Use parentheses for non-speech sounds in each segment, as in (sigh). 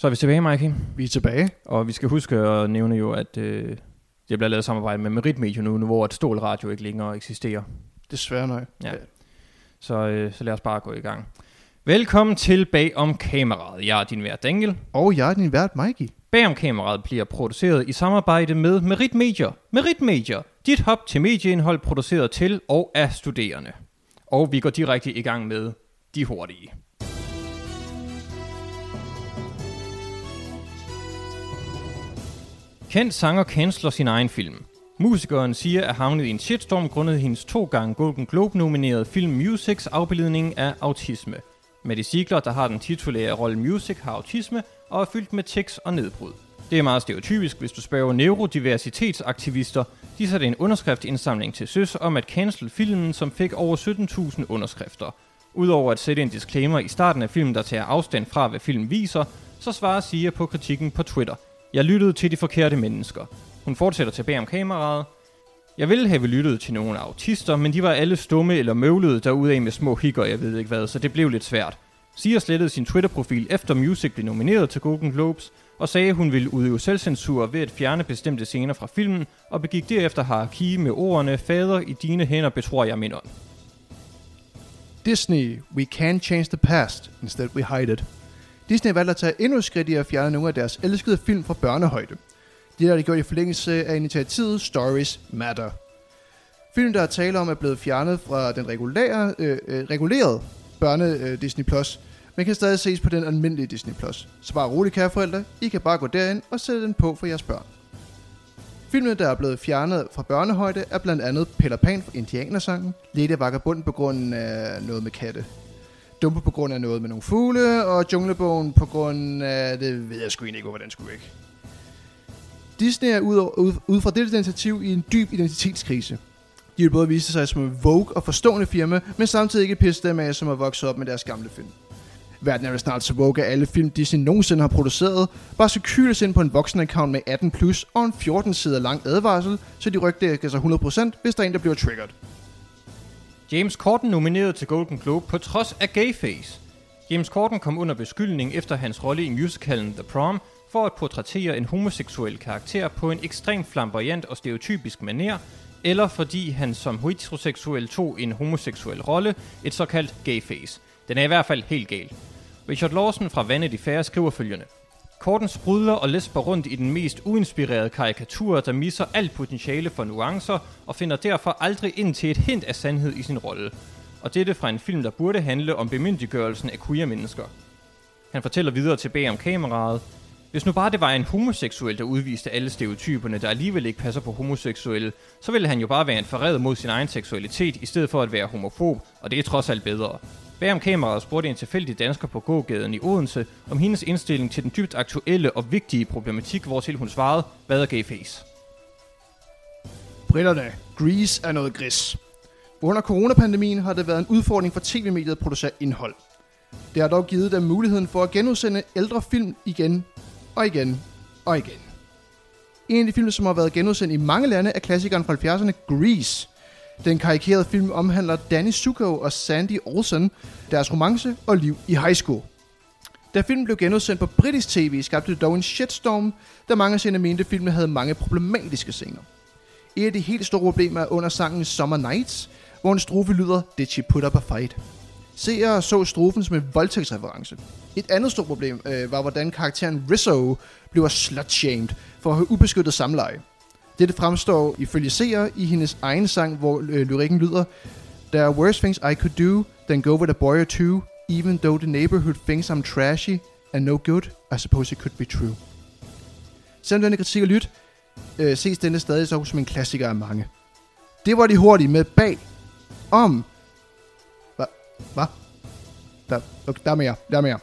Så er vi tilbage, Mikey. Vi er tilbage. Og vi skal huske at nævne jo, at øh, det bliver lavet samarbejde med Merit Media nu, hvor et Stål Radio ikke længere eksisterer. Desværre nej. Ja. Så, øh, så lad os bare gå i gang. Velkommen til Bag om kameraet. Jeg er din vært Daniel. Og jeg er din vært Mikey. Bag om kameraet bliver produceret i samarbejde med Merit Media. Merit Media, dit hop til medieindhold produceret til og af studerende. Og vi går direkte i gang med de hurtige. Kendt sanger canceler sin egen film. Musikeren siger at havnet i en shitstorm grundet hendes to gange Golden Globe nominerede film Musics afbildning af autisme. Maddie Ziegler, der har den titulære rolle Music, har autisme og er fyldt med tics og nedbrud. Det er meget stereotypisk, hvis du spørger neurodiversitetsaktivister. De satte en underskriftindsamling til søs om at cancel filmen, som fik over 17.000 underskrifter. Udover at sætte en disclaimer i starten af filmen, der tager afstand fra, hvad filmen viser, så svarer Sia på kritikken på Twitter. Jeg lyttede til de forkerte mennesker. Hun fortsætter tilbage om kameraet. Jeg ville have lyttet til nogle autister, men de var alle stumme eller møvlede derude med små hikker, jeg ved ikke hvad, så det blev lidt svært. Sia slettede sin Twitter-profil efter Music blev nomineret til Golden Globes, og sagde, at hun ville udøve selvcensur ved at fjerne bestemte scener fra filmen, og begik derefter hierarki med ordene, fader i dine hænder betror jeg min ånd. Disney, we can change the past, instead we hide it. Disney valgte at tage endnu et skridt i at fjerne nogle af deres elskede film fra børnehøjde. Det har de gjort i forlængelse af initiativet Stories Matter. Film, der er tale om, er blevet fjernet fra den regulære, øh, øh, regulerede børne øh, Disney+, Plus, men kan stadig ses på den almindelige Disney+. Plus. Så bare roligt, kære forældre, I kan bare gå derind og sætte den på for jeres børn. Filmene, der er blevet fjernet fra børnehøjde, er blandt andet Peter Pan fra Indianersangen, Lady Vagabond på grund af noget med katte, Dumpe på grund af noget med nogle fugle, og Junglebogen på grund af, det ved jeg sgu egentlig ikke, hvordan skulle ikke. Disney er ud, ud, ud fra dette initiativ i en dyb identitetskrise. De vil både vise sig som en vogue og forstående firma, men samtidig ikke pisse dem af, som har vokset op med deres gamle film. Verden er vel snart så woke, at alle film Disney nogensinde har produceret, bare skal kyles ind på en voksen-account med 18 plus og en 14 sider lang advarsel, så de rygdækker sig 100%, hvis der er en, der bliver triggered. James Corden nomineret til Golden Globe på trods af gayface. James Corden kom under beskyldning efter hans rolle i musicalen The Prom for at portrættere en homoseksuel karakter på en ekstrem flamboyant og stereotypisk maner, eller fordi han som heteroseksuel tog en homoseksuel rolle, et såkaldt gayface. Den er i hvert fald helt gal. Richard Lawson fra Vanity Fair skriver følgende. Korten sprudler og lesber rundt i den mest uinspirerede karikatur, der misser alt potentiale for nuancer og finder derfor aldrig ind til et hint af sandhed i sin rolle. Og dette fra en film, der burde handle om bemyndiggørelsen af queer mennesker. Han fortæller videre tilbage om kameraet. Hvis nu bare det var en homoseksuel, der udviste alle stereotyperne, der alligevel ikke passer på homoseksuelle, så ville han jo bare være en forræder mod sin egen seksualitet, i stedet for at være homofob, og det er trods alt bedre. Bag om kameraet spurgte en tilfældig dansker på gågaden i Odense om hendes indstilling til den dybt aktuelle og vigtige problematik, hvor til hun svarede, hvad er gay face? Britterne. Grease er noget gris. Under coronapandemien har det været en udfordring for tv-mediet at producere indhold. Det har dog givet dem muligheden for at genudsende ældre film igen og igen og igen. En af de film, som har været genudsendt i mange lande, er klassikeren fra 70'erne Grease. Den karikerede film omhandler Danny Zuko og Sandy Olsen, deres romance og liv i high school. Da filmen blev genudsendt på britisk tv, skabte det dog en shitstorm, da mange scener mente, at filmen havde mange problematiske scener. Et af de helt store problemer er under sangen Summer Nights, hvor en strofe lyder, Did she put up a fight? Seere så strofen som en voldtægtsreference. Et andet stort problem øh, var, hvordan karakteren Rizzo blev slut-shamed for at have ubeskyttet samleje. Dette fremstår ifølge seere i hendes egen sang, hvor øh, lyrikken lyder There are worse things I could do than go with a boy or two, even though the neighborhood thinks I'm trashy and no good, I suppose it could be true. Selvom denne kritik er lyt, øh, ses denne stadig så som en klassiker af mange. Det var de hurtige med bag om... Hvad? Hvad? Der, okay, der er mere. Der er mere.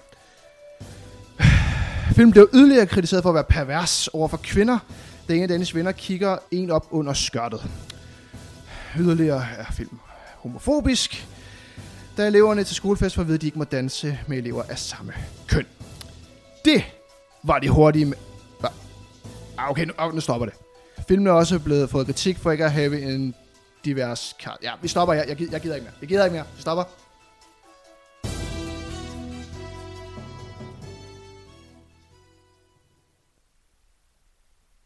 (sighs) Filmen blev yderligere kritiseret for at være pervers over for kvinder, den ene af dennes venner kigger en op under skørtet. Yderligere er filmen homofobisk, da eleverne til skolefest får at vide, at de ikke må danse med elever af samme køn. Det var de hurtige med... Ah, okay, nu, ah, nu stopper det. Filmen er også blevet fået kritik for ikke at have en divers kar. Ja, vi stopper her. Jeg, jeg, jeg gider ikke mere. Jeg gider ikke mere. Vi stopper.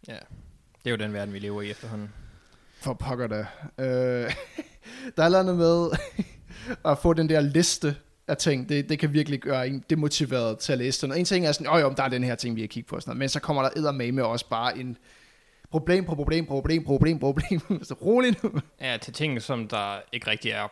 Ja, det er jo den verden, vi lever i efterhånden. For pokker da. Øh, (laughs) der er noget med at få den der liste af ting. Det, det kan virkelig gøre en demotiveret til at læse den. Og en ting er sådan, åh jo, der er den her ting, vi har kigget på. Sådan noget. Men så kommer der med også bare en problem på problem, problem, problem, problem. (laughs) så rolig nu. Ja, til ting, som der ikke rigtig er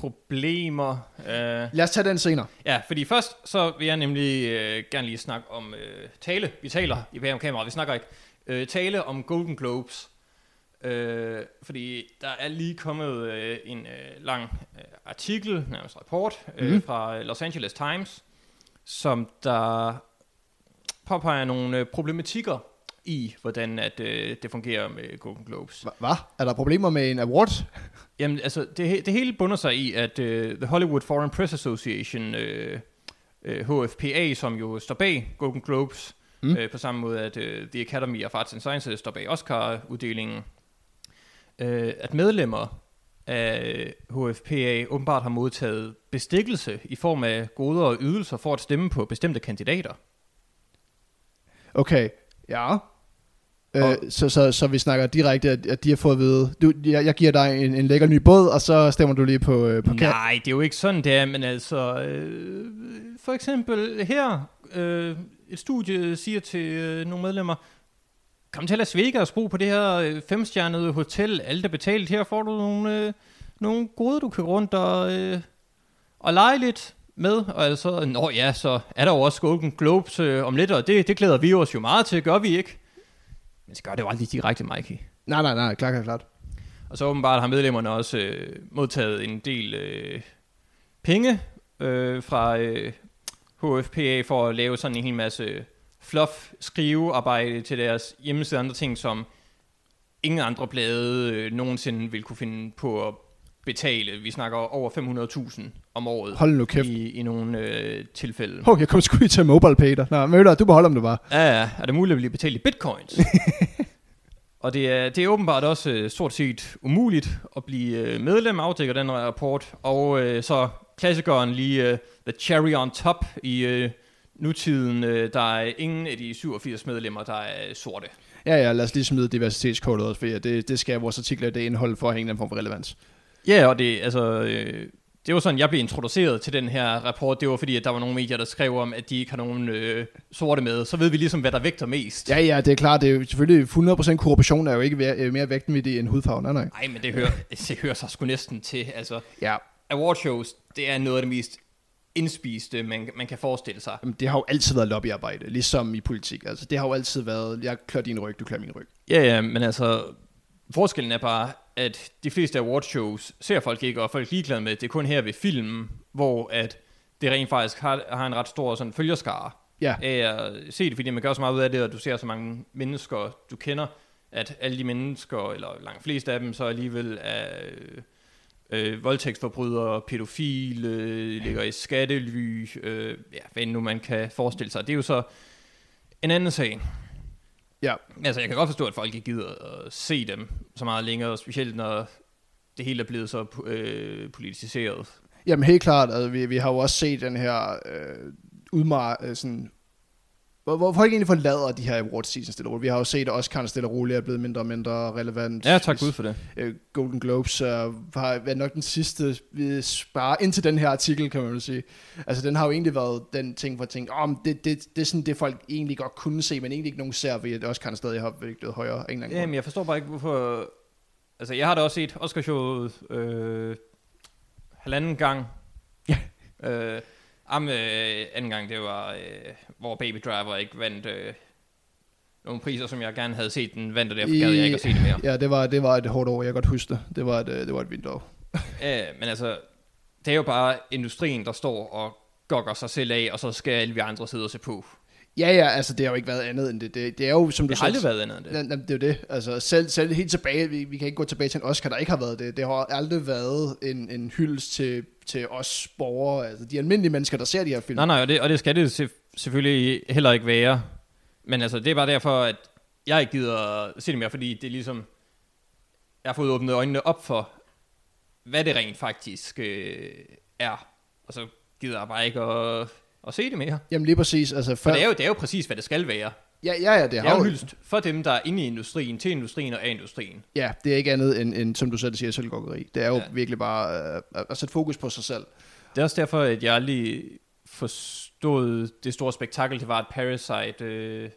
problemer. Uh, Lad os tage den senere. Ja, fordi først så vil jeg nemlig uh, gerne lige snakke om uh, tale. Vi taler i bag om kameraet, vi snakker ikke. Uh, tale om Golden Globes. Uh, fordi der er lige kommet uh, en uh, lang uh, artikel, nærmest rapport, uh, mm. fra Los Angeles Times, som der påpeger nogle uh, problematikker i, hvordan at, øh, det fungerer med Golden Globes. Hvad? Er der problemer med en award? (laughs) Jamen, altså, det, det hele bunder sig i, at øh, The Hollywood Foreign Press Association, øh, øh, HFPA, som jo står bag Golden Globes, mm. øh, på samme måde at øh, The Academy of Arts and Sciences står bag Oscar-uddelingen, øh, at medlemmer af HFPA åbenbart har modtaget bestikkelse i form af goder og ydelser for at stemme på bestemte kandidater. Okay, ja. Øh, så, så, så vi snakker direkte, at, at de har fået at vide, du, jeg, jeg giver dig en, en lækker ny båd, og så stemmer du lige på, øh, på Nej, det er jo ikke sådan, det er, men altså, øh, for eksempel her, øh, et studie siger til øh, nogle medlemmer, kom til Las Vegas, brug på det her øh, femstjernede hotel, alt er betalt, her får du nogle, øh, nogle gode, du kan rundt og, øh, og lege lidt med, og altså, nå ja, så er der jo også Golden Globes øh, om lidt, og det, det glæder vi os jo meget til, gør vi ikke? Men så gør det jo aldrig direkte, Mikey. Nej, nej, nej, klart, klart, klart. Og så åbenbart har medlemmerne også øh, modtaget en del øh, penge øh, fra øh, HFPA for at lave sådan en hel masse fluff skrivearbejde til deres hjemmeside og andre ting, som ingen andre blade øh, nogensinde vil kunne finde på at betale. Vi snakker over 500.000 om året. Hold nu kæft. I, i nogle øh, tilfælde. Hov, jeg kom sgu i til mobile pay der. Nå, møller, du beholder om det bare. Ja, ja. Er det muligt at blive betalt i bitcoins? (laughs) og det er, det er åbenbart også øh, stort set umuligt at blive øh, medlem, afdækker den rapport. Og øh, så klassikeren lige uh, The Cherry on Top i uh, nutiden. Uh, der er ingen af de 87 medlemmer, der er sorte. Ja, ja, lad os lige smide diversitetskortet også, for det, det skal vores artikler det indeholde for at hænge en form for relevans. Ja, og det, altså, øh, det var sådan, jeg blev introduceret til den her rapport. Det var fordi, at der var nogle medier, der skrev om, at de ikke har nogen øh, sorte med. Så ved vi ligesom, hvad der vægter mest. Ja, ja, det er klart. Det er jo selvfølgelig 100% korruption er jo ikke øh, mere vægten ved det end hudfarve. Nej, nej. Nej, men det hører, (laughs) det hører sig sgu næsten til. Altså, ja. Award shows, det er noget af det mest indspiste, man, man kan forestille sig. Jamen, det har jo altid været lobbyarbejde, ligesom i politik. Altså, det har jo altid været, jeg klør din ryg, du klør min ryg. Ja, ja, men altså, forskellen er bare, at de fleste awardshows ser folk ikke, og folk er ligeglade med, det er kun her ved filmen, hvor at det rent faktisk har, har en ret stor sådan, følgerskare ja. af at se det, fordi man gør så meget ud af det, og du ser så mange mennesker, du kender, at alle de mennesker, eller langt flest af dem, så alligevel er øh, voldtægtsforbrydere, pædofile, øh, ligger i skattely, øh, ja, hvad nu man kan forestille sig. Det er jo så en anden sag. Ja. Altså, jeg kan godt forstå, at folk ikke gider at se dem så meget længere, specielt når det hele er blevet så øh, politiseret. Jamen helt klart, altså, vi, vi har jo også set den her øh, udmar, øh, sådan hvor, hvor folk egentlig forlader de her awards season stille roligt. Vi har jo set, at Oscar stille og roligt er blevet mindre og mindre relevant. Ja, tak Gud for det. Uh, Golden Globes uh, har været nok den sidste, vi sparer indtil den her artikel, kan man jo sige. Altså, den har jo egentlig været den ting, for at tænke, oh, det, det, det er sådan det, folk egentlig godt kunne se, men egentlig ikke nogen ser, ved at Oscar stadig har været højere. En eller anden Jamen, jeg forstår bare ikke, hvorfor... Altså, jeg har da også set Oscar-showet øh, halvanden gang. Ja. øh, Am, øh, anden gang, det var, øh, hvor Baby Driver ikke vandt øh, nogle priser, som jeg gerne havde set den vandt, og derfor gad jeg ikke at se det mere. Ja, det var, det var et hårdt år, jeg kan godt huske det. Det var et, øh, det var et vildt år. ja, (laughs) men altså, det er jo bare industrien, der står og gokker sig selv af, og så skal alle vi andre sidde og se på. Ja, ja, altså det har jo ikke været andet end det. Det, det er jo, som det du har aldrig været andet end det. Ja, det er jo det. Altså selv, selv helt tilbage, vi, vi kan ikke gå tilbage til en Oscar, der ikke har været det. Det har aldrig været en, en hyldest til, til os borgere, altså de almindelige mennesker, der ser de her film. Nej, nej, og det, og det skal det selvfølgelig heller ikke være. Men altså, det er bare derfor, at jeg ikke gider se det mere, fordi det er ligesom, jeg har fået åbnet øjnene op for, hvad det rent faktisk øh, er. Og så gider jeg bare ikke at, at se det mere. Jamen lige præcis. Altså, for det, er jo, det er jo præcis, hvad det skal være. Ja, ja, ja, det Det har er jo hyldest for dem, der er inde i industrien, til industrien og af industrien. Ja, det er ikke andet end, end som du selv siger, selvgokkeri. Det er jo Ja. ja. virkelig bare øh, at, at sætte fokus på sig selv. Det er også derfor, at jeg aldrig forstod det store spektakel, det var, at Parasite øh,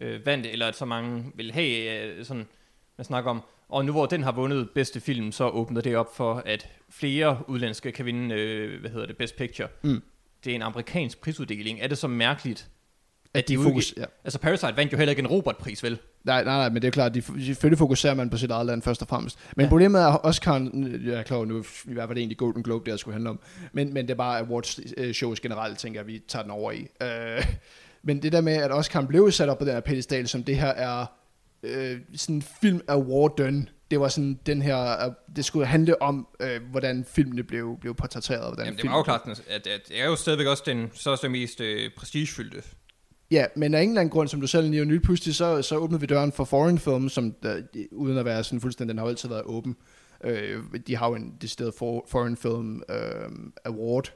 øh, vandt, eller at så mange vil have, øh, sådan, man snakker om, og nu hvor den har vundet bedste film, så åbner det op for, at flere udlandske kan vinde, øh, hvad hedder det, Best Picture. Mm. Det er en amerikansk prisuddeling. Er det så mærkeligt, At de udgi- fokus, ja. Altså Parasite vandt jo heller ikke en Robert-pris, vel? Nej, nej, nej, men det er klart, de, selvfølgelig fokuserer man på sit eget land først og fremmest. Men Ja. problemet er, Oscar, jeg er klar nu, i hvert fald egentlig Golden Globe, det her skulle handle om, men, men det er bare awards øh, shows generelt, tænker jeg, vi tager den over i. Øh, (laughs) men det der med, at Oscar blev sat op på den her pedestal, som det her er øh, sådan film awarden, det var sådan den her, øh, det skulle handle om, øh, hvordan filmene blev, blev portrætteret. og Hvordan Jamen, det var jo klart, at, at det er jo stadigvæk også den største og mest øh, prestigefyldte. Ja, men af en eller anden grund, som du selv lige nyt pludselig, så, så åbnede vi døren for foreign film, som der, uden at være sådan fuldstændig, den har altid været åben. Øh, de har jo en decideret for, foreign film øh, award,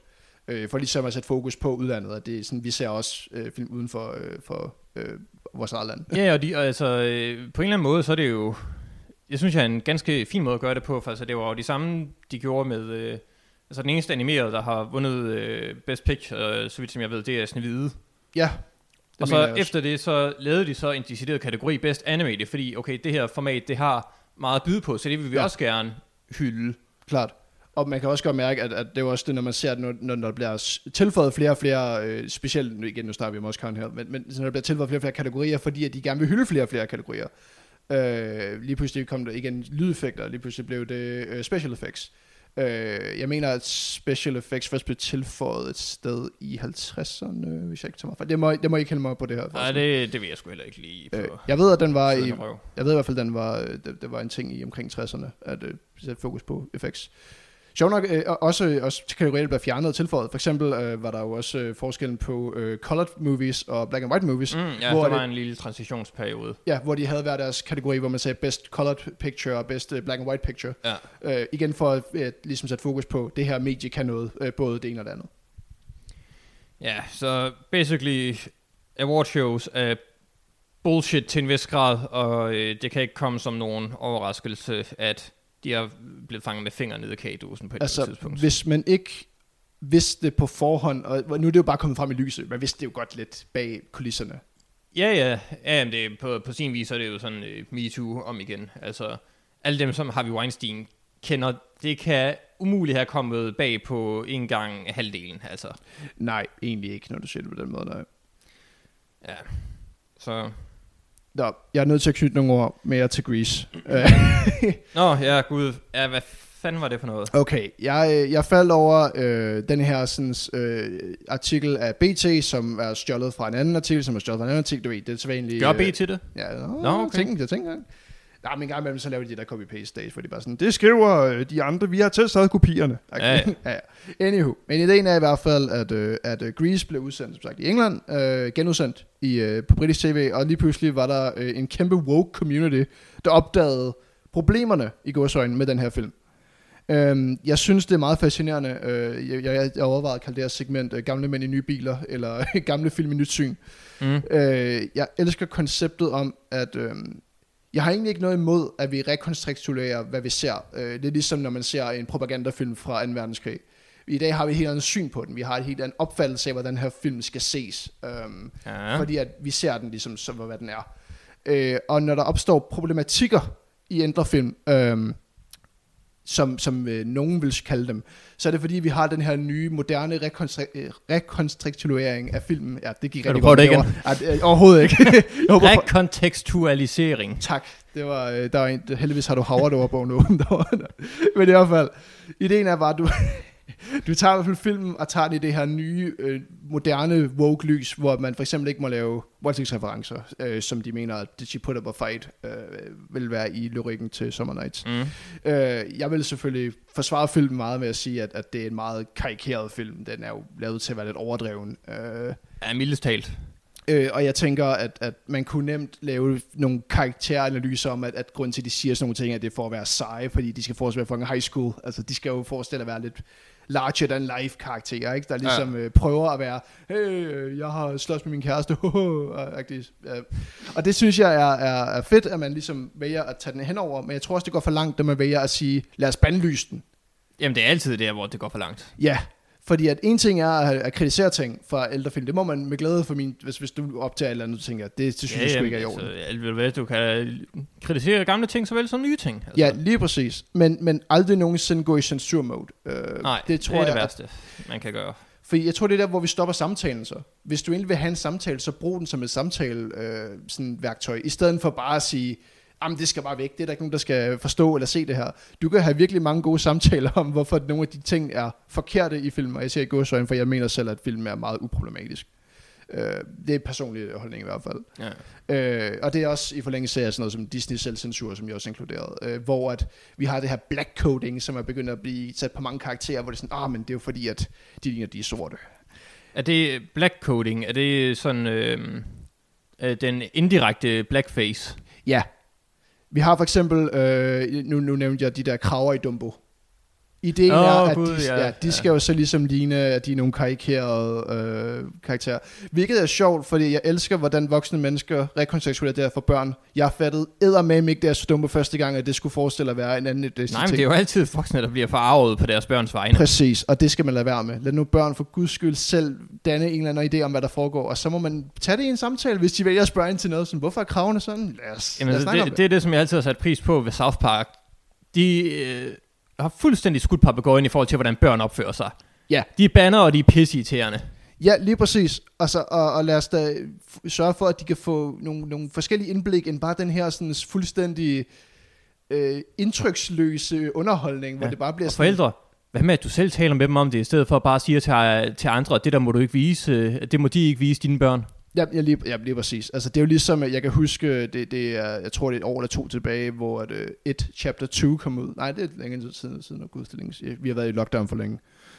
øh, for ligesom at sætte fokus på udlandet, og det er sådan, vi ser også øh, film uden for, øh, for øh, vores eget land. Ja, og, de, altså, øh, på en eller anden måde, så er det jo, jeg synes, jeg er en ganske fin måde at gøre det på, for altså, det var jo de samme, de gjorde med, øh, altså den eneste animerede, der har vundet øh, Best Picture, øh, så vidt som jeg ved, det er Snevide. Ja, Og så efter det, så lavede de så en decideret kategori Best Animated, fordi okay, det her format, det har meget at byde på, så det vil vi ja. Også gerne hylde. Klart. Og man kan også godt mærke, at, at det er også det, når man ser, at når, når der bliver tilføjet flere og flere, øh, specielt, nu igen, nu snakker vi om Oscar her, men, men når der bliver tilføjet flere og flere kategorier, fordi at de gerne vil hylde flere og flere kategorier. Øh, lige pludselig kom der igen lydeffekter, lige pludselig blev det øh, special effects. Øh, jeg mener, at special effects først blev tilføjet et sted i 50'erne, hvis jeg ikke tager mig fejl. Det må, det må I ikke hælde mig på det her. Nej, det, det vil jeg sgu heller ikke lige på. Øh, jeg ved, at den var i, jeg ved i hvert fald, den var, øh, det, det var en ting i omkring 60'erne, at øh, sætte fokus på effects. Sjovt nok, øh, også, også kategorier blev fjernet og tilføjet. For eksempel øh, var der jo også øh, forskellen på øh, colored movies og black and white movies, mm. Ja, hvor der det- var en lille transitionsperiode. ja, hvor de havde hver deres kategori, hvor man sagde best colored picture og best øh, black and white picture. Ja. Øh, igen for at øh, ligesom sætte fokus på, det her medie kan noget, øh, både det ene og det andet. Ja, så basically award shows er bullshit til en vis grad, og øh, det kan ikke komme som nogen overraskelse, at de er blevet fanget med fingre nede i kagedåsen på et altså, Altså, tidspunkt. hvis man ikke vidste det på forhånd, og nu er det jo bare kommet frem i lyset, man vidste det jo godt lidt bag kulisserne. Ja, ja, ja men det, er- på, på sin vis er det jo sådan uh, MeToo om igen. Altså, alle dem, som Harvey Weinstein kender, det kan umuligt have kommet bag på en gang halvdelen. Altså, Nej, egentlig ikke, når du siger det på den måde. Nej. ja. Så, Nå, jeg er nødt til at knytte nogle ord mere til Grease. Øh, (laughs) nå, ja, gud, ja, hvad fanden var det for noget? okay, jeg, øh, jeg faldt over øh, den her sådan, øh, artikel af BT, som er stjålet fra en anden artikel, som er stjålet fra en anden artikel. Du ved, det er sædvanligt. Gør B til det? Ja, nå, Nå, no, okay. okay. tænk, jeg tænker. Nej, men en gang imellem, så laver de det der copy-paste days, hvor de bare sådan, det skriver øh, de andre, vi har tilsat kopierne. Okay. Ja, ja. (laughs) ja, ja. Anywho, men ideen er i hvert fald, at, øh, at øh, Grease blev udsendt, som sagt, i England, øh, genudsendt i, øh, på britisk tv, og lige pludselig var der øh, en kæmpe woke community, der opdagede problemerne i godsøjne med den her film. Øhm, jeg synes, det er meget fascinerende. Øh, jeg, jeg, jeg overvejede at kalde det her segment øh, gamle mænd i nye biler, eller (laughs) gamle film i nyt syn. Mm. Øh, jeg elsker konceptet om, at øh, jeg har egentlig ikke noget imod, at vi rekonstrukturerer, hvad vi ser. Øh, det er ligesom, når man ser en propagandafilm fra 2. verdenskrig. I dag har vi et helt andet syn på den. Vi har et helt andet opfattelse af, hvordan den her film skal ses. Øhm, Ja. Fordi at vi ser den ligesom, som hvad den er. Øh, og når der opstår problematikker i ældre film, øh, som, som øh, nogen vil kalde dem, så er det fordi, vi har den her nye, moderne øh, rekonstruktuering af filmen. Ja, det gik rigtig godt det derovre. Ja, det, øh, overhovedet ikke. (laughs) jeg håber, for, Rekontekstualisering. tak. Det var, øh, der var en, heldigvis har du Howard over på nu. (laughs) Men i hvert fald, ideen er bare, at du, (laughs) du tager i hvert fald filmen og tager den i det her nye, øh, moderne woke-lys, hvor man for eksempel ikke må lave voldtægtsreferencer, øh, som de mener, at She Put Up a Fight øh, vil være i lyrikken til Summer Nights. Mm. Øh, jeg vil selvfølgelig forsvare filmen meget med at sige, at, at det er en meget karikeret film. Den er jo lavet til at være lidt overdreven. Øh, Ja, mildest talt. Øh, og jeg tænker, at, at man kunne nemt lave nogle karakteranalyser om, at, at grunden til, at de siger sådan nogle ting, at det er for at være seje, fordi de skal forestille at være high school. Altså, de skal jo forestille at være lidt larger than life karakterer, ikke? Der ligesom ja. øh, prøver at være, hey, jeg har slås med min kæreste, (laughs) ja. og det synes jeg er, er, er fedt, at man ligesom vælger at tage den henover, men jeg tror også, det går for langt, når man vælger at sige, lad os bandlyse den. Jamen, det er altid der, hvor det går for langt. Ja, fordi at en ting er at, at kritisere ting fra ældre film. Det må man med glæde for min, hvis, hvis du optager et eller andet, tænker det, det synes ja, jeg sgu ikke er i orden. Altså, du kan kritisere gamle ting såvel som nye ting. Altså. Ja, lige præcis. Men, men aldrig nogensinde gå i censur-mode. Uh, Nej, det, tror det er jeg, det værste, at, man kan gøre. For jeg tror, det er der, hvor vi stopper samtalen så. Hvis du egentlig vil have en samtale, så brug den som et samtale øh, sådan værktøj, i stedet for bare at sige, jamen det skal bare væk, det er der ikke nogen, der skal forstå eller se det her. Du kan have virkelig mange gode samtaler om, hvorfor nogle af de ting er forkerte i film, og jeg siger ikke godsøjne, for jeg mener selv, at film er meget uproblematisk. Uh, det er personlig holdning i hvert fald. Ja. Uh, og det er også i forlængelse af sådan noget som Disney selvcensur, som jeg også inkluderede, uh, hvor at vi har det her black coding, som er begyndt at blive sat på mange karakterer, hvor det er sådan, ah, men det er jo fordi, at de ligner, de er sorte. Er det black coding? Er det sådan øh, den indirekte blackface? Ja, vi har for eksempel, øh, nu, nu nævnte jeg de der kraver i Dumbo. Ideen oh, er, at God, de, ja, ja, de skal jo så ligesom ligne, at de er nogle karikerede øh, karakterer. Hvilket er sjovt, fordi jeg elsker, hvordan voksne mennesker rekontekstualiserer for børn. Jeg fattede eddermame ikke, da jeg så dumme første gang, at det skulle forestille at være en anden identitet. Nej, men det er jo altid voksne, der bliver forarvet på deres børns vegne. Præcis, og det skal man lade være med. Lad nu børn for guds skyld selv danne en eller anden idé om, hvad der foregår, og så må man tage det i en samtale, hvis de vælger at spørge ind til noget, som hvorfor er kravene sådan? Lad os, Jamen, lad os det, det, det er det, som jeg altid har sat pris på ved South Park. De... Øh har fuldstændig skudt papegøjen i forhold til, hvordan børn opfører sig. Ja. De er banner, og de er pisseirriterende. Ja, lige præcis. Altså, og, og lad os da sørge for, at de kan få nogle, nogle forskellige indblik, end bare den her sådan fuldstændig øh, indtryksløse underholdning, ja. hvor det bare bliver og sådan... forældre, hvad med, at du selv taler med dem om det, i stedet for at bare sige til, til andre, det der må du ikke vise, det må de ikke vise dine børn. Ja, ja, lige, ja, lige præcis. Altså, det er jo ligesom, jeg kan huske, det, det er, jeg tror, det er et år eller to tilbage, hvor et, uh, et chapter 2 kom ud. Nej, det er længe tid siden, siden og gudstillings. Vi har været i lockdown for længe.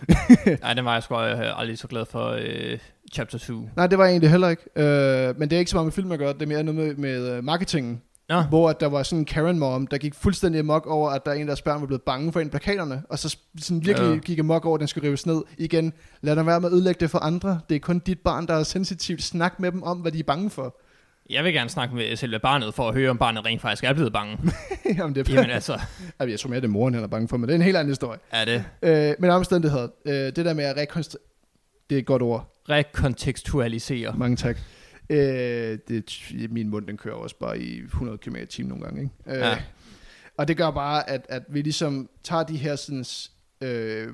(laughs) Nej, det var jeg sgu aldrig så glad for uh, chapter 2. Nej, det var jeg egentlig heller ikke. Uh, men det er ikke så meget med film at gøre, det er mere noget med, med marketingen. Ja. Hvor at der var sådan en Karen mom, der gik fuldstændig amok over, at der er en, der børn var blevet bange for en plakaterne, og så sådan virkelig ja. gik amok over, at den skulle rives ned igen. Lad dig være med at ødelægge det for andre. Det er kun dit barn, der er sensitivt. Snak med dem om, hvad de er bange for. Jeg vil gerne snakke med selve barnet, for at høre, om barnet rent faktisk er blevet bange. (laughs) Jamen, det er Jamen, altså. jeg tror mere, det er moren, han er bange for, men det er en helt anden historie. Er det? Øh, men omstændighed, øh, det der med at rekonstruere, det er et godt ord. Rekontekstualisere. Mange tak. Øh, det, min mund den kører også bare i 100 km i timen nogle gange. Ikke? Øh, ja. Og det gør bare, at, at vi ligesom tager de her sådan, øh,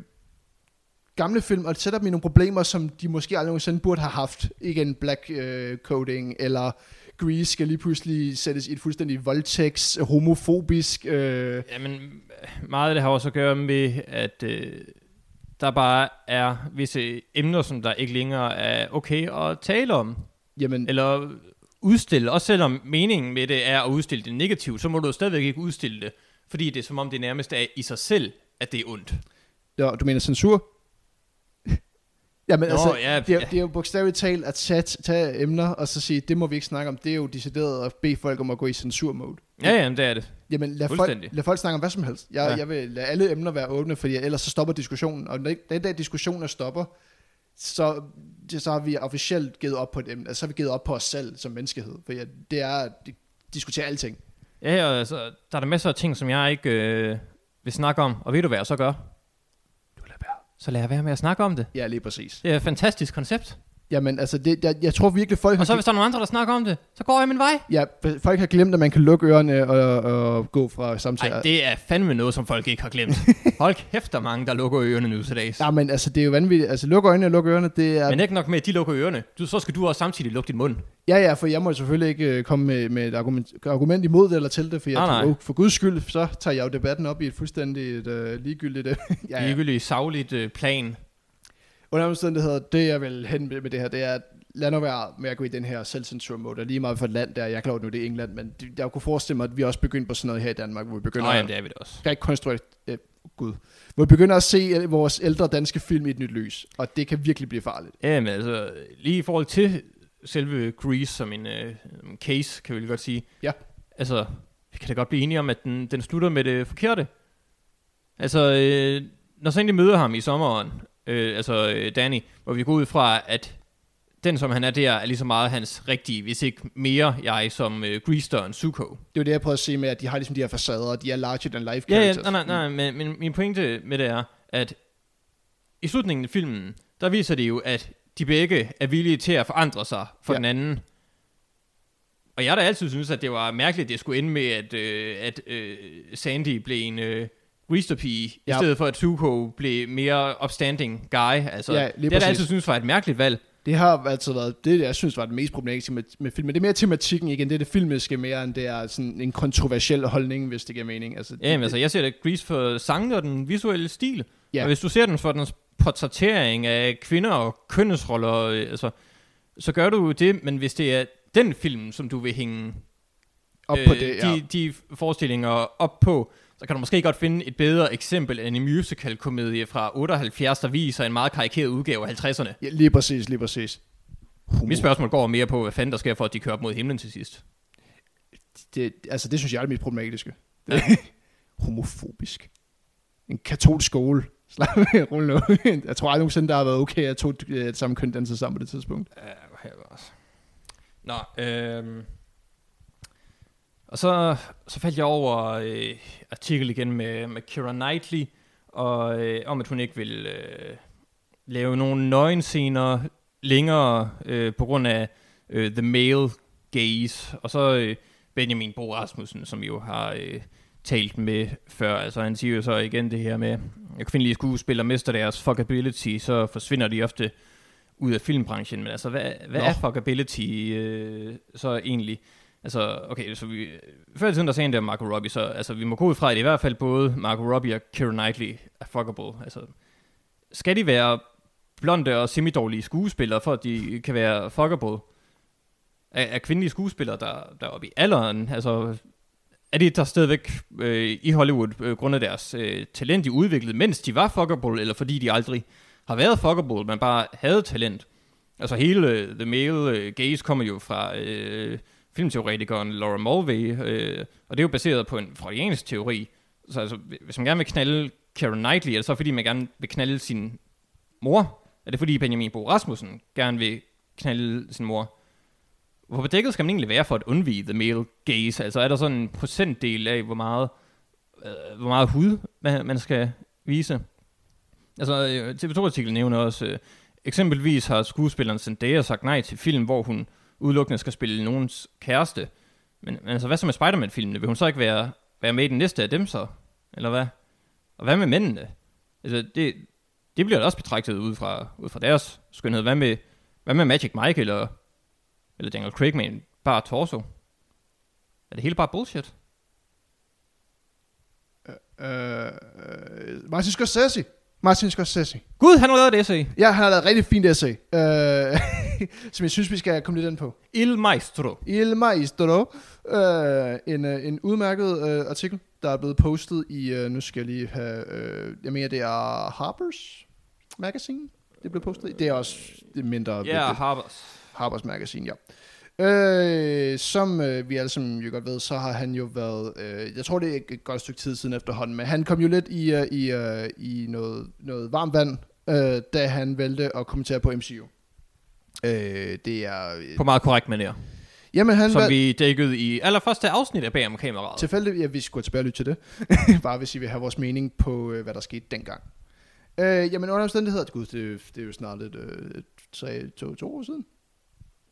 gamle film og sætter dem i nogle problemer, som de måske aldrig nogensinde burde have haft. Igen black øh, coding, eller Grease skal lige pludselig sættes i et fuldstændig voldtægts, homofobisk... Øh... Jamen, meget af det har også at gøre med, at... Øh der bare er visse emner, som der ikke længere er okay at tale om. Jamen, eller udstille, også selvom meningen med det er at udstille det negativt, så må du stadigvæk ikke udstille det, fordi det er som om det nærmest er i sig selv, at det er ondt. Ja, du mener censur? (laughs) Ja, men Nå, altså, ja, det, er, det er jo bogstaveligt talt at tage, tage emner, og så sige, det må vi ikke snakke om. Det er jo decideret at bede folk om at gå i censur-mode. Ja, ja, det er det. Jamen, lad folk, lad folk snakke om hvad som helst. Jeg, ja. jeg vil lade alle emner være åbne, fordi ellers så stopper diskussionen. Og den der diskussion er stopper, så, så har vi officielt givet op på det, altså, så har vi givet op på os selv som menneskehed, for det er at diskutere alting. Ja, og altså, der er der masser af ting, som jeg ikke øh, vil snakke om, og ved du hvad jeg så gør? Du lader være. Så lad jeg være med at snakke om det. Ja, lige præcis. Det er et fantastisk koncept. Jamen, altså, det, jeg, jeg tror virkelig, folk Og så hvis der er nogle andre, der snakker om det, så går jeg min vej. Ja, folk har glemt, at man kan lukke ørerne og, og gå fra samtaler. Nej, det er fandme noget, som folk ikke har glemt. (laughs) Hold kæft, der mange, der lukker ørerne nu til dags. Ja, men altså, det er jo vanvittigt. Altså, lukke øjnene og lukke ørerne, det er... Men ikke nok med, at de lukker ørerne. Du, så skal du også samtidig lukke din mund. Ja, ja, for jeg må selvfølgelig ikke uh, komme med, med et argument, argument imod det eller til det, for jeg nej, nej. for guds skyld, så tager jeg jo debatten op i et fuldstændigt uh, ligegyldigt... Uh, (laughs) ja, ja. Ligegyldigt, savligt uh, plan. Under omstændigheder, det jeg vil hen med det her, det er, at lad nu være med at gå i den her selvcensur-mode. Lige meget for et land der, jeg er klar nu, det er England, men jeg kunne forestille mig, at vi også begynder på sådan noget her i Danmark, hvor vi begynder Nå, jamen, det er vi det også. at konstruere, øh, gud, hvor vi begynder at se øh, vores ældre danske film i et nyt lys, og det kan virkelig blive farligt. Ja, men altså, lige i forhold til selve Grease som en øh, case, kan vi vel godt sige. Ja. Altså, vi kan da godt blive enige om, at den, den slutter med det forkerte. Altså, øh, når så egentlig møder ham i sommeren, øh, altså øh, Danny, hvor vi går ud fra, at den, som han er der, er lige så meget hans rigtige, hvis ikke mere jeg, som øh, Grease og Zuko. Det er jo det, jeg prøver at sige med, at de har ligesom de her facader, og de er larger than life Ja, ja, characters. nej, nej, nej, men, men min pointe med det er, at i slutningen af filmen, der viser det jo, at de begge er villige til at forandre sig for Ja. ja. den anden. Og jeg har da altid synes at det var mærkeligt, at det skulle ende med, at, øh, at øh, Sandy blev en øh, greaser-pige, ja. I stedet for at Zuko blev mere upstanding guy. Altså, Ja, det har jeg altid synes var et mærkeligt valg. Det har altid været det, jeg synes var det mest problematiske med, med filmen. Det er mere tematikken igen, det er det filmiske mere, end det er sådan en kontroversiel holdning, hvis det giver mening. Altså, Ja, men det, altså, jeg ser da Grease for sangen og den visuelle stil. Ja. Og hvis du ser den for dens portrættering af kvinder og kønnesroller, øh, altså, så gør du det, men hvis det er den film, som du vil hænge op på det, ja. de, de forestillinger op på, så kan du måske godt finde et bedre eksempel end en musical-komedie fra 78, der viser en meget karikeret udgave af 50'erne. ja. Lige præcis, lige præcis. Homo, Mit spørgsmål går mere på, hvad fanden der sker for, at de kører op mod himlen til sidst. det, altså, det synes jeg er det mest problematiske. Det, (laughs) homofobisk. En katolsk skole. (laughs) Slap af, rul nu. Jeg tror aldrig nogensinde, der har været okay, at to øh, samme køn danser sammen på det tidspunkt. Ja, også. Nå, øhm. Og så, så faldt jeg over øh, artikel igen med, med Keira Knightley, og øh, om at hun ikke vil øh, lave nogle nøgenscener længere øh, på grund af øh, the male gaze. Og så øh, Benjamin Bo Rasmussen, som jo har øh, talt med før. Altså han siger jo så igen det her med, at kvindelige skuespillere mister deres fuckability, så forsvinder de ofte ud af filmbranchen. Men altså, hvad, hvad Nå. er fuckability øh, så egentlig? Altså, okay, så vi, før i tiden, der sagde han der Marco Robbie, så altså, vi må gå ud fra, at i hvert fald både Marco Robbie og Keira Knightley er fuckable. Altså, skal de være blonde og semidårlige skuespillere, for at de kan være fuckable? Er, er kvindelige skuespillere, der, der er oppe i alderen, altså, er de der stadigvæk øh, i Hollywood, øh, grundet deres øh, talent, de udviklede, mens de var fuckable, eller fordi de aldrig har været fuckable, men bare havde talent? Altså hele øh, The Male øh, Gaze kommer jo fra øh, filmteoretikeren Laura Mulvey, øh, og det er jo baseret på en freudiansk teori. Så altså, hvis man gerne vil knalde Karen Knightley, er det så fordi, man gerne vil knalde sin mor? Er det fordi Benjamin Bo Rasmussen gerne vil knalde sin mor? Hvor bedækket skal man egentlig være for at undvige the male gaze? Altså er der sådan en procentdel af, hvor meget, øh, hvor meget hud man, man skal vise? Altså øh, TV2-artiklen nævner også, øh, eksempelvis har skuespilleren Zendaya sagt nej til film, hvor hun udelukkende skal spille nogens kæreste. Men, men altså hvad så med Spider-Man-filmene? Vil hun så ikke være, være med i den næste af dem så? Eller hvad? Og hvad med mændene? Altså det, det bliver da også betragtet ud fra, ud fra deres skønhed. Hvad med, hvad med Magic Mike eller, eller Daniel Craig med en bare torso? Er det hele bare bullshit? Øh, øh, øh Martin Scorsese. Martin Scorsese. Gud, han har lavet et essay. Ja, han har lavet et rigtig fint essay, øh, (laughs) som jeg synes, vi skal komme lidt ind på. Il Maestro. Il Maestro. Øh, en, øh, en udmærket øh, artikel, der er blevet postet i, øh, nu skal jeg lige have, øh, jeg mener, det er Harper's Magazine, det blev postet i. Det er også det mindre. Ja, vigtigt. Harbers. Harper's Magazine, ja. Øh, som øh, vi alle sammen jo godt ved, så har han jo været, øh, jeg tror det er et godt stykke tid siden efterhånden, men han kom jo lidt i, øh, i, øh, i noget, noget varmt vand, øh, da han valgte at kommentere på MCU. Øh, det er... Øh, På meget korrekt manér. jamen han Som valg- vi dækkede i allerførste afsnit af om kameraet. Tilfældigt, ja, vi skulle tilbage og lytte til det. (laughs) Bare hvis I vil have vores mening på, øh, hvad der skete dengang. Øh, jamen under omstændigheder, gud, det, det er jo snart et, øh, tre, to, to år siden.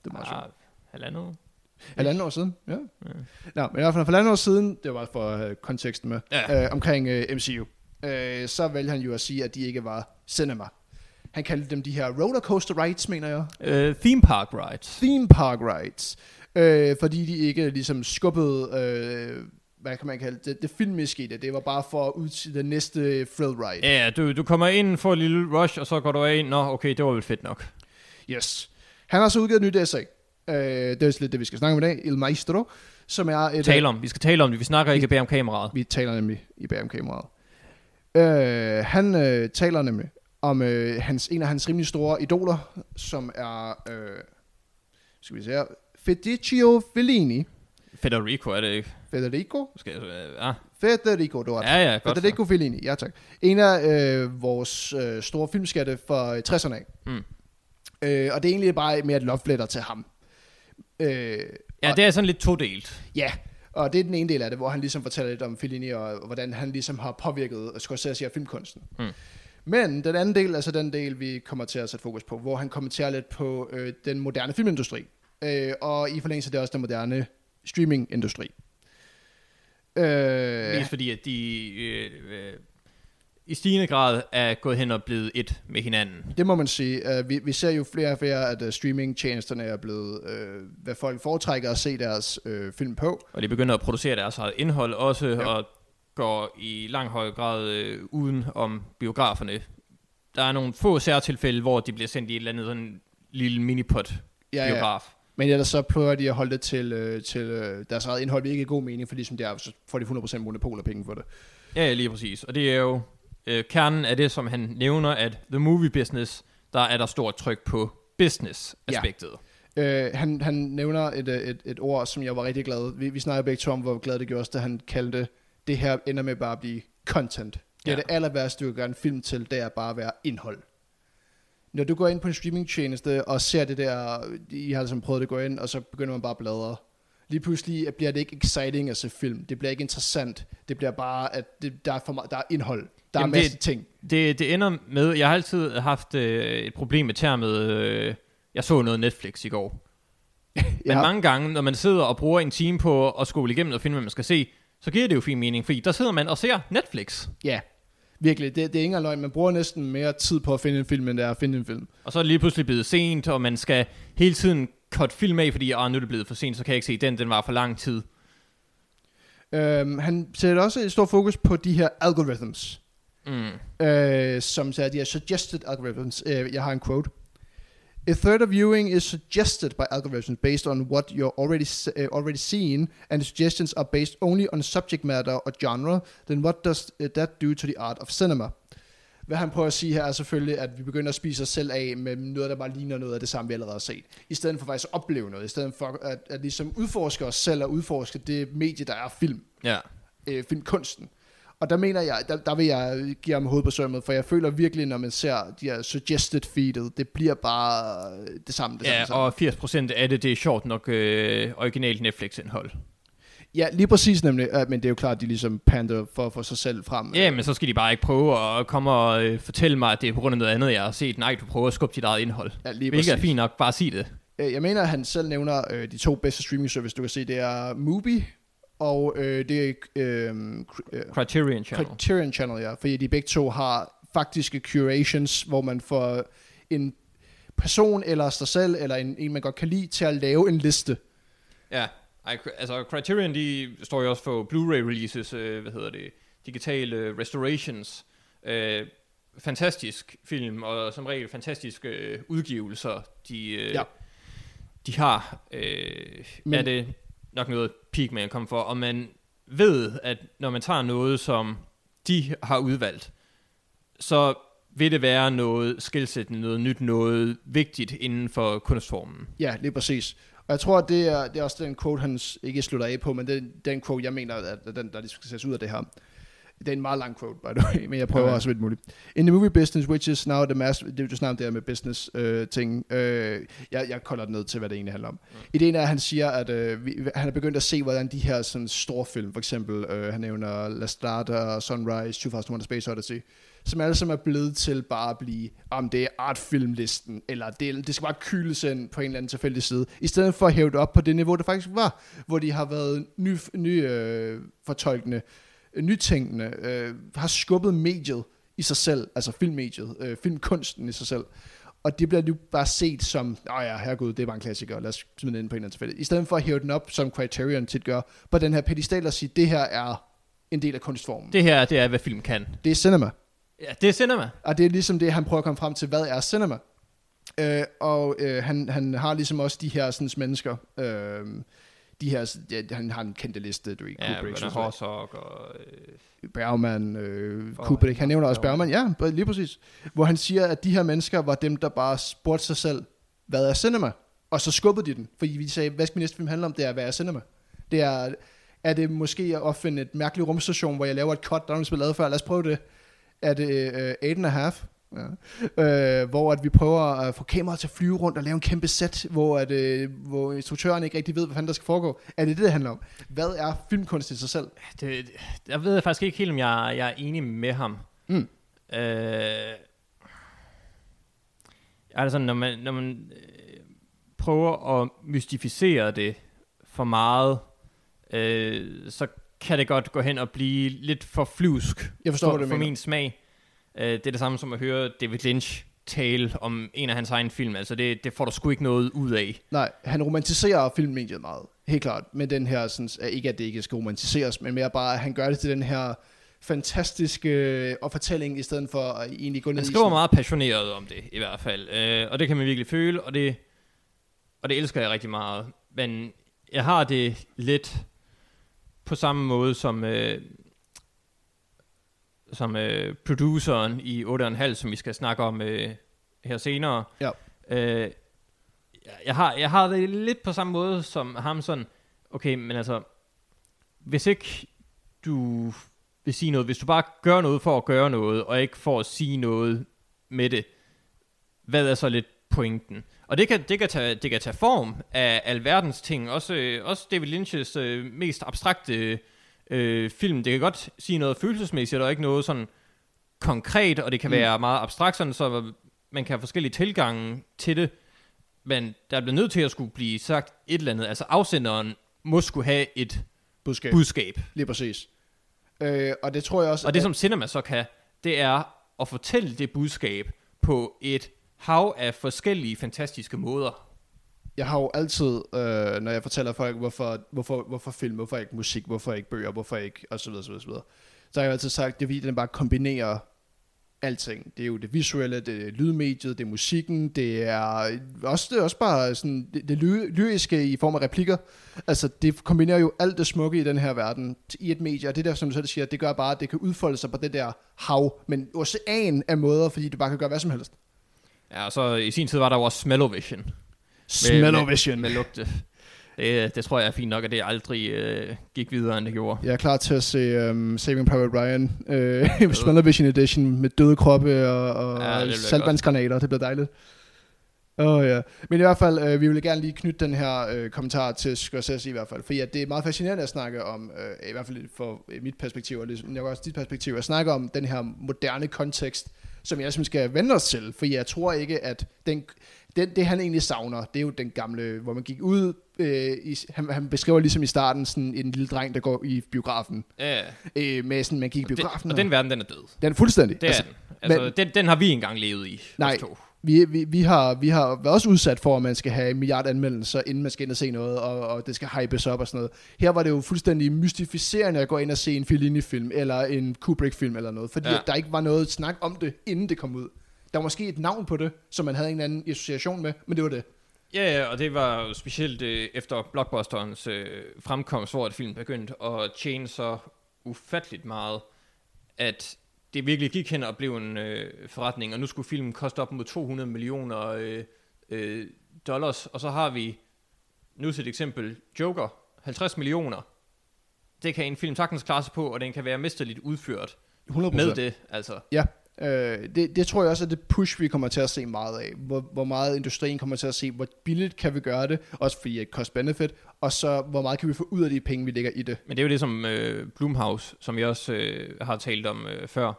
Det er meget sjovt. Halvandet. Halvanden år siden, ja. Ja. Nå, men i hvert fald for halvanden år siden, det var bare for have konteksten med, Ja. øh, omkring øh, MCU, øh, så valgte han jo at sige, at de ikke var cinema. Han kaldte dem de her rollercoaster rides, mener jeg. Uh, theme Park Rides. Theme park rides. Øh, fordi de ikke ligesom skubbede, øh, hvad kan man kalde det, det filmiske i det. Det var bare for at ud til det næste thrill ride. Ja, du, du kommer ind for et lille rush, og så går du af. Nå, okay, det var vel fedt nok. Yes. Han har så udgivet et nyt essay. Øh, det er lidt det, vi skal snakke om i dag. Il Maestro, som er et... Tale om. Vi skal tale om det. Vi snakker ikke bag om kameraet. Vi taler nemlig i bagom kameraet. Øh, han øh, taler nemlig om øh, hans, en af hans rimelig store idoler, som er, øh, Skal vi se her. Federico Fellini. Federico er det ikke? Federico? Skal jeg, øh, ja. Federico, du har ja, ja, godt. Federico Fellini, ja tak. En af øh, vores øh, store filmskatte fra 60'erne af. Mm. Øh, og det er egentlig bare mere et love letter til ham. Øh, Ja, og, det er sådan lidt todelt. ja, og det er den ene del af det, hvor han ligesom fortæller lidt om Fellini, og, og hvordan han ligesom har påvirket Scorsese og filmkunsten. Mm. Men den anden del, altså den del, vi kommer til at sætte fokus på, hvor han kommenterer lidt på øh, den moderne filmindustri. Øh, og i forlængelse af det også den moderne streamingindustri. Øh, Mest fordi, at de øh, øh, i stigende grad er gået hen og blevet et med hinanden. Det må man sige. Uh, vi, vi ser jo flere og flere, at uh, streamingtjenesterne er blevet, uh, hvad folk foretrækker at se deres uh, film på. Og de begynder at producere deres eget indhold også, Ja. og går i lang høj grad øh, uden om biograferne. Der er nogle få særtilfælde, hvor de bliver sendt i et eller andet sådan lille minipot Ja, ja. biograf. Men ellers så prøver de at holde det til, uh, til uh, deres eget indhold, hvilket er god mening, fordi som det er, så får de 100% monopol af penge for det. Ja, lige præcis. Og det er jo øh, kernen af det, som han nævner, at the movie business, der er der stort tryk på business-aspektet. Uh, han, han nævner et, uh, et, et ord, som jeg var rigtig glad. Vi, vi snakker begge to om, hvor glad det gjorde os, da han kaldte det her ender med bare at blive content. Det er Ja. det aller værste, du kan gøre en film til, det er bare at være indhold. Når du går ind på en streamingtjeneste og ser det der, I har altså prøvet at gå ind, og så begynder man bare at bladre. Lige pludselig bliver det ikke exciting at se film. Det bliver ikke interessant. Det bliver bare, at det, der, er for meget, der er indhold. Der Jamen, er masse det- ting. Det, det ender med, jeg har altid haft øh, et problem med termet, øh, jeg så noget Netflix i går. (laughs) Men Ja. mange gange, når man sidder og bruger en time på at skole igennem og finde, hvad man skal se, så giver det jo fin mening, fordi der sidder man og ser Netflix. Ja, virkelig. Det, det er engang løgn. Man bruger næsten mere tid på at finde en film, end det er at finde en film. Og så er det lige pludselig blevet sent, og man skal hele tiden cut film af, fordi ah, nu er det blevet for sent, så kan jeg ikke se den, den var for lang tid. Øhm, han sætter også et stort fokus på de her algorithms. Mm. øh, som siger, de er suggested algorithms. Øh, jeg har en quote. A third of viewing is suggested by algorithms based on what you're already uh, already seen, and the suggestions are based only on subject matter or genre. Then what does uh, that do to the art of cinema? Hvad han prøver at sige her er selvfølgelig, at vi begynder at spise os selv af med noget, der bare ligner noget af det samme, vi allerede har set. I stedet for faktisk at opleve noget. I stedet for at, at ligesom udforske os selv og udforske det medie, der er film Ja. øh, filmkunsten. Og der mener jeg, der, der vil jeg give ham hovedet på sømmet, for jeg føler virkelig, når man ser de her suggested feedet, det bliver bare øh, det samme. Det Ja, samme, og 80% af det, det er sjovt nok øh, originalt Netflix-indhold. Ja, lige præcis nemlig, øh, men det er jo klart, at de ligesom pander for at få sig selv frem. Ja, men så skal de bare ikke prøve at komme og øh, fortælle mig, at det er på grund af noget andet, jeg har set. Nej, du prøver at skubbe dit eget indhold. ja, lige Hvilket er fint nok, bare sig det. Øh, Jeg mener, at han selv nævner øh, de to bedste streaming service, du kan se, det er Mubi, og øh, det er øh, øh, Criterion Channel. Criterion Channel, ja, fordi de begge to har faktiske curations, hvor man får en person eller sig selv, eller en, en man godt kan lide, til at lave en liste. Ja, Ej, altså Criterion, de står jo også for Blu-ray releases, øh, hvad hedder det, digitale restorations. Øh, fantastisk film, og som regel fantastiske øh, udgivelser, de, øh, Ja. de har. Øh, Men, er det nok noget peak, man kommer for, og man ved, at når man tager noget, som de har udvalgt, så vil det være noget skilsættende, noget nyt, noget vigtigt inden for kunstformen. Ja, lige præcis. Og jeg tror, at det er, det er også den quote, han ikke slutter af på, men det er den quote, jeg mener, at den, der skal sættes ud af det her. Det er en meget lang quote, by the way, men jeg prøver Okay. også vidt muligt. In the movie business, which is now the mass... Det er jo snart det her med business øh, ting. Øh, jeg, jeg kolder det ned til, hvad det egentlig handler om. Mm. Ideen er, at han siger, at øh, vi, han er begyndt at se, hvordan de her sådan, store film, for eksempel, øh, han nævner La Strada, Sunrise, 2001 Space Odyssey, som alle sammen er blevet til bare at blive, om det er artfilmlisten, eller det, det skal bare kyles ind på en eller anden tilfældig side, i stedet for at hæve det op på det niveau, det faktisk var, hvor de har været ny, ny øh, fortolkende, nytænkende, øh, har skubbet mediet i sig selv, altså filmmediet, øh, filmkunsten i sig selv. Og det bliver nu bare set som, åh ja, herregud, det er bare en klassiker, lad os smide den ind på en eller anden tilfælde. I stedet for at hæve den op, som Criterion tit gør, på den her pedestal og sige, det her er en del af kunstformen. Det, her, det er, hvad film kan. det er cinema. Ja, det er cinema. Og det er ligesom det, han prøver at komme frem til, hvad er cinema? Øh, og øh, han, han har ligesom også de her sådan, mennesker, øh, de her, ja, han har en kendte liste, du ved, Ja, Kubrick, så- Herzog og... Øh, Bergman, øh, For- Kubrick, han nævner også Bergman, ja, lige præcis. Hvor han siger, at de her mennesker var dem, der bare spurgte sig selv, hvad er cinema? Og så skubbede de den, fordi vi sagde, hvad skal min næste film handle om? Det er, hvad er cinema? Det er, er det måske at opfinde et mærkeligt rumstation, hvor jeg laver et cut, der er nogen, lavet før? Lad os prøve det. Er det uh, Eight and a Half? Ja. Uh, hvor at vi prøver at få kameraet til at flyve rundt og lave en kæmpe set, hvor, at, uh, hvor instruktøren ikke rigtig ved, hvad fanden der skal foregå. Er det det, det handler om? Hvad er filmkunst i sig selv? Det, jeg ved faktisk ikke helt, om jeg, jeg er enig med ham. Mm. Øh, altså, når man, når man øh, prøver at mystificere det for meget, øh, så kan det godt gå hen og blive lidt for flyvsk Jeg forstår, for, du for min smag. Øh, det er det samme som at høre David Lynch tale om en af hans egne film. Altså, det, det får du sgu ikke noget ud af. Nej, han romantiserer filmmediet meget. Helt klart. Men den her, sådan, ikke at det ikke skal romantiseres, men mere bare, at han gør det til den her fantastiske øh, og fortælling, i stedet for at egentlig gå ned Han i skriver sådan- meget passioneret om det, i hvert fald. Øh, og det kan man virkelig føle, og det, og det elsker jeg rigtig meget. Men jeg har det lidt på samme måde som, øh, som øh, produceren i 8,5, som vi skal snakke om øh, her senere. Ja. Øh, jeg- har, jeg har det lidt på samme måde som ham sådan, okay, men altså, hvis ikke du vil sige noget, hvis du bare gør noget for at gøre noget, og ikke for at sige noget med det, hvad er så lidt pointen? Og det kan, det kan, tage, det kan tage form af alverdens ting, også, øh, også David Lynch's øh, mest abstrakte øh, film. Det kan godt sige noget følelsesmæssigt, og ikke noget sådan konkret, og det kan Mm. være meget abstrakt, sådan, så man kan have forskellige tilgange til det, men der bliver nødt til at skulle blive sagt et eller andet. Altså afsenderen må skulle have et budskab. budskab. Lige præcis. Øh, og det tror jeg også... Og det at- som cinema så kan, det er at fortælle det budskab på et hav af forskellige fantastiske måder jeg har jo altid, øh, når jeg fortæller folk, hvorfor, hvorfor, hvorfor film, hvorfor ikke musik, hvorfor ikke bøger, hvorfor ikke, og så videre, så videre, så videre. Så har jeg jo altid sagt, det er fordi, den bare kombinerer alting. Det er jo det visuelle, det er lydmediet, det er musikken, det er også, det er også bare sådan, det, det ly- lyriske i form af replikker. Altså, det kombinerer jo alt det smukke i den her verden i et medie, og det der, som du selv siger, det gør bare, at det kan udfolde sig på det der hav, men ocean af måder, fordi du bare kan gøre hvad som helst. Ja, og så i sin tid var der jo også Smellovision. Med, Smell-o-vision. Med, med lugte. Det, det tror jeg er fint nok, at det aldrig øh, gik videre, end det gjorde. Jeg er klar til at se um, Saving Private Ryan (laughs) uh, Smell-o-vision Edition med døde kroppe og, og Ja, det saltvandsgranater. Det bliver dejligt. Oh, ja. Men i hvert fald, uh, vi vil gerne lige knytte den her uh, kommentar til Scorsese i hvert fald. Fordi at det er meget fascinerende at snakke om, uh, i hvert fald for mit perspektiv, og det, nok også dit perspektiv, at snakke om den her moderne kontekst, som jeg synes skal vende os til. For jeg tror ikke, at den, den, det han egentlig savner, det er jo den gamle, hvor man gik ud, øh, i, han, han beskriver ligesom i starten sådan en lille dreng, der går i biografen. Ja, Øh, med sådan, man gik i og, den, biografen. og den verden, den er død. den er fuldstændig. Det er altså, den. Altså, men- den, den har vi engang levet i. Nej. To. vi, vi, vi, har, vi har været også udsat for, at man skal have en milliard anmeldelser, inden man skal ind og se noget, og, og det skal hypes op og sådan noget. Her var det jo fuldstændig mystificerende at gå ind og se en Fellini-film, eller en Kubrick-film eller noget, fordi ja. der ikke var noget snak om det, inden det kom ud. Der var måske et navn på det, som man havde en eller anden association med, men det var det. Ja, ja, og det var jo specielt øh, efter blockbusterens øh, fremkomst, hvor et film begyndte at tjene så ufatteligt meget, at det virkelig gik hen og blev en øh, forretning, og nu skulle filmen koste op mod 200 millioner øh, øh, dollars, og så har vi nu til et eksempel Joker, 50 millioner. Det kan en film sagtens klare sig på, og den kan være mesterligt udført 100%. med det, altså. Ja, øh, det, det tror jeg også er det push, vi kommer til at se meget af. Hvor, hvor meget industrien kommer til at se, hvor billigt kan vi gøre det, også fordi det cost-benefit, og så hvor meget kan vi få ud af de penge, vi lægger i det. Men det er jo det, som øh, Blumhouse, som jeg også øh, har talt om øh, før,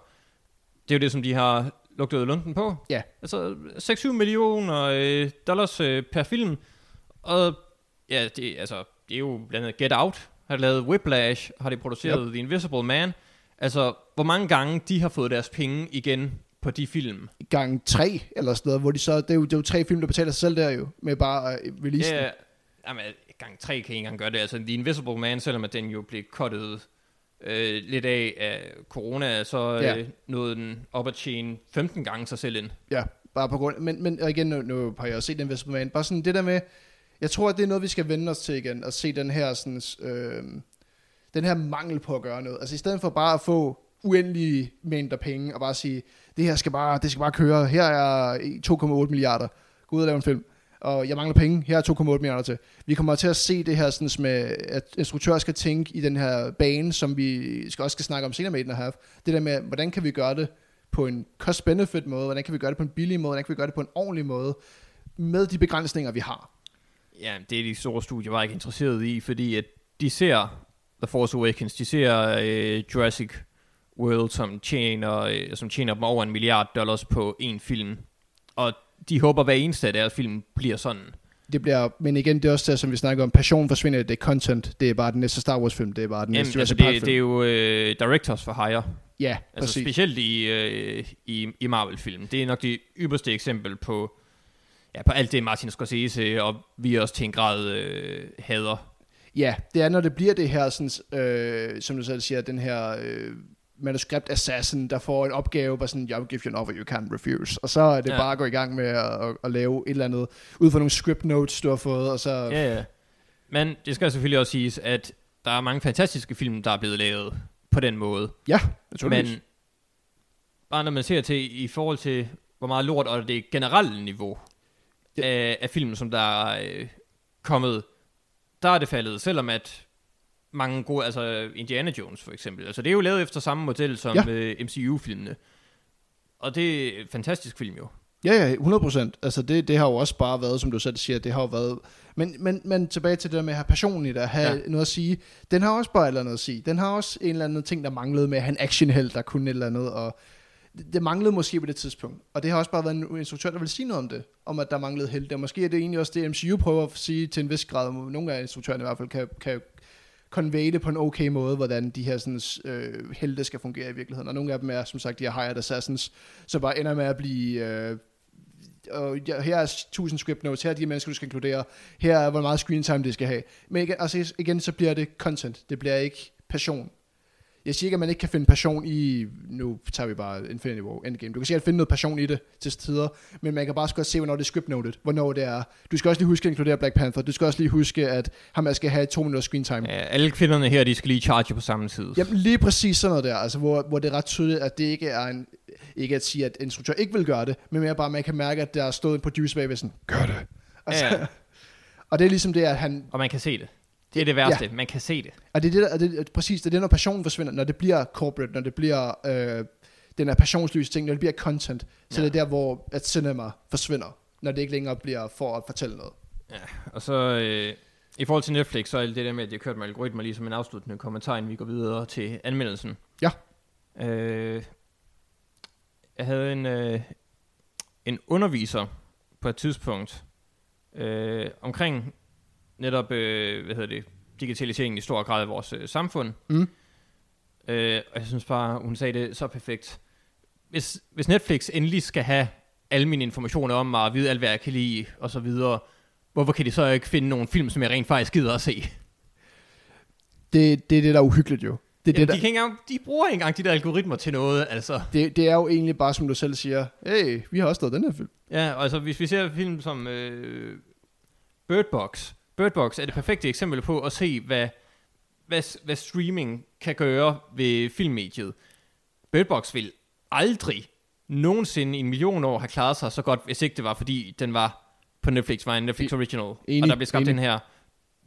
det er jo det, som de har lugtet lunden på. Ja. Altså 6-7 millioner øh, dollars øh, per film. Og ja, det, altså, det er jo blandt andet Get Out, har lavet Whiplash, har de produceret yep. The Invisible Man. Altså, hvor mange gange de har fået deres penge igen på de film. Gang tre eller sådan noget, hvor de så, det er jo, det er jo tre film, der betaler sig selv der jo, med bare uh, release Ja, jamen, gang 3 kan ikke engang gøre det. Altså, The Invisible Man, selvom at den jo blev cuttet øh, lidt af af corona, så øh, Ja. nåede den op at tjene 15 gange sig selv ind. Ja, bare på grund men, men og igen, nu, nu har jeg også set Invisible Man, bare sådan det der med, jeg tror, at det er noget, vi skal vende os til igen, og se den her sådan, øh, den her mangel på at gøre noget. Altså i stedet for bare at få uendelige mængder penge, og bare sige, det her skal bare, det skal bare køre, her er 2,8 milliarder, gå ud og lave en film. og jeg mangler penge, her er 2,8 milliarder til. Vi kommer til at se det her sådan med, øh, at instruktører skal tænke i den her bane, som vi skal også skal snakke om senere med den her. Det der med, hvordan kan vi gøre det på en cost-benefit måde, hvordan kan vi gøre det på en billig måde, hvordan kan vi gøre det på en ordentlig måde, med de begrænsninger, vi har. Ja, det er de store studier var ikke interesseret i, fordi at de ser The Force Awakens, de ser øh, Jurassic World, som tjener, øh, som tjener dem over en milliard dollars på en film. Og de håber hver eneste af deres film bliver sådan. Det bliver, men igen, det er også det, som vi snakker om, passion forsvinder, det er content, det er bare den næste Star Wars film, det er bare den næste Jamen, altså, Jurassic Park det, film. det er jo øh, directors for hire. ja, Altså præcis. specielt i, øh, i, i Marvel-film. Det er nok det ypperste eksempel på, ja, på alt det, Martin Scorsese og vi også til en grad øh, hader. Ja, det er, når det bliver det her, sådan, øh, som du selv siger, den her øh, manuskript assassin, der får en opgave, hvor sådan, jeg give you an offer you can't refuse. Og så er det Ja. bare at gå i gang med at, at, at, lave et eller andet, ud fra nogle script notes, du har fået, og så... Ja, ja. Men det skal selvfølgelig også siges, at der er mange fantastiske film, der er blevet lavet på den måde. Ja, Men naturligvis. bare når man ser til i forhold til, hvor meget lort og det generelle niveau Ja. af, af film, som der er øh, kommet, der er det faldet, selvom at mange gode, altså Indiana Jones for eksempel, altså det er jo lavet efter samme model som Ja. øh, MCU-filmene. Og det er en fantastisk film jo. Ja, ja, 100 procent. Altså det, det har jo også bare været, som du selv siger, det har jo været... Men, men, men tilbage til det der med at have passion i det, at have ja. noget at sige. Den har også bare et eller andet at sige. Den har også en eller anden ting, der manglede med at have en actionheld, der kunne et eller andet, og det, det manglede måske på det tidspunkt. Og det har også bare været en instruktør, der vil sige noget om det, om at der manglede held. Og måske er det egentlig også det, MCU prøver at sige til en vis grad, om nogle af instruktørerne i hvert fald kan, kan convey det på en okay måde, hvordan de her sådan, øh, helte skal fungere i virkeligheden. Og nogle af dem er, som sagt, de her hired assassins, så bare ender med at blive... Øh, og ja, her er 1000 script notes, her er de mennesker, du skal inkludere, her er, hvor meget screen time det skal have. Men igen, altså, igen, så bliver det content, det bliver ikke passion. Jeg siger ikke, at man ikke kan finde passion i, nu tager vi bare Infinity War Endgame, du kan sikkert finde noget passion i det til tider, men man kan bare godt se, hvornår det er script noted, hvornår det er. Du skal også lige huske at inkludere Black Panther, du skal også lige huske, at ham skal have to minutter screen time. Ja, alle kvinderne her, de skal lige charge på samme tid. Jamen lige præcis sådan noget der, altså hvor, hvor det er ret tydeligt, at det ikke er en, ikke at sige, at instruktør ikke vil gøre det, men mere bare, at man kan mærke, at der er stået en producer bagved sådan, gør det. Altså, ja. (laughs) og det er ligesom det, at han, Og man kan se det. Det er det værste. Ja. Man kan se det. og det er det, der, og det, præcis, det er det, når passionen forsvinder, når det bliver corporate, når det bliver øh, den her passionsløse ting, når det bliver content, så Ja. det er der, hvor at cinema forsvinder, når det ikke længere bliver for at fortælle noget. Og så øh, i forhold til Netflix, så er det der med, at de har kørt med algoritmer lige som en afsluttende kommentar, inden vi går videre til anmeldelsen. Ja. Øh, jeg havde en, øh, en underviser på et tidspunkt øh, omkring netop, øh, hvad hedder det, digitaliseringen i stor grad i vores øh, samfund. Mm. Øh, og jeg synes bare, hun sagde det så perfekt. Hvis, hvis Netflix endelig skal have alle mine informationer om mig, og vide alt, hvad jeg kan lide, og så videre, hvorfor kan de så ikke finde nogle film, som jeg rent faktisk gider at se? Det, det er det, der er uhyggeligt jo. Det, Jamen, det, der, de, kan ikke engang, de bruger ikke engang de der algoritmer til noget, altså. det, det er jo egentlig bare, som du selv siger, hey, vi har også lavet den her film. Ja, altså hvis vi ser film som øh, Bird Box. Bird Box er det perfekte eksempel på at se, hvad, hvad, hvad streaming kan gøre ved filmmediet. Bird Box vil aldrig nogensinde i en million år have klaret sig så godt, hvis ikke det var, fordi den var på Netflix, var en Netflix original. Enig, og der blev skabt enig. den her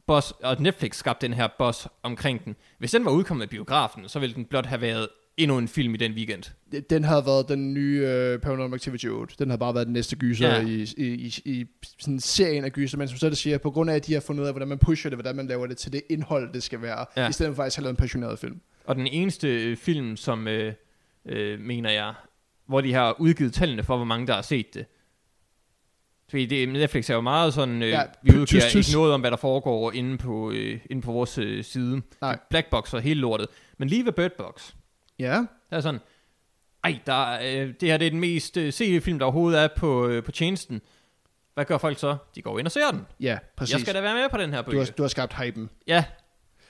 boss, og Netflix skabte den her boss omkring den. Hvis den var udkommet af biografen, så ville den blot have været endnu en film i den weekend. Den havde været den nye uh, Paranormal Activity 8. Den havde bare været den næste gyser Ja. i, i, i, i sådan serien af gyser. Men som så det siger, på grund af, at de har fundet ud af, hvordan man pusher det, hvordan man laver det til det indhold, det skal være, Ja. i stedet for faktisk at have lavet en passioneret film. Og den eneste øh, film, som øh, øh, mener jeg, hvor de har udgivet tallene for, hvor mange der har set det. Fordi det, Netflix er jo meget sådan, øh, ja, Ja, vi udgiver tys, tys. ikke noget om, hvad der foregår inde på, øh, inde på vores øh, side. Nej. Black Box og hele lortet. Men lige ved Bird Box, Ja, der er sådan, ej, der, er, øh, det her det er den mest øh, sete film, der overhovedet er på, øh, på tjenesten. Hvad gør folk så? De går ind og ser den. ja, præcis. Jeg skal da være med på den her du, bølge. har, du har skabt hypen. Ja,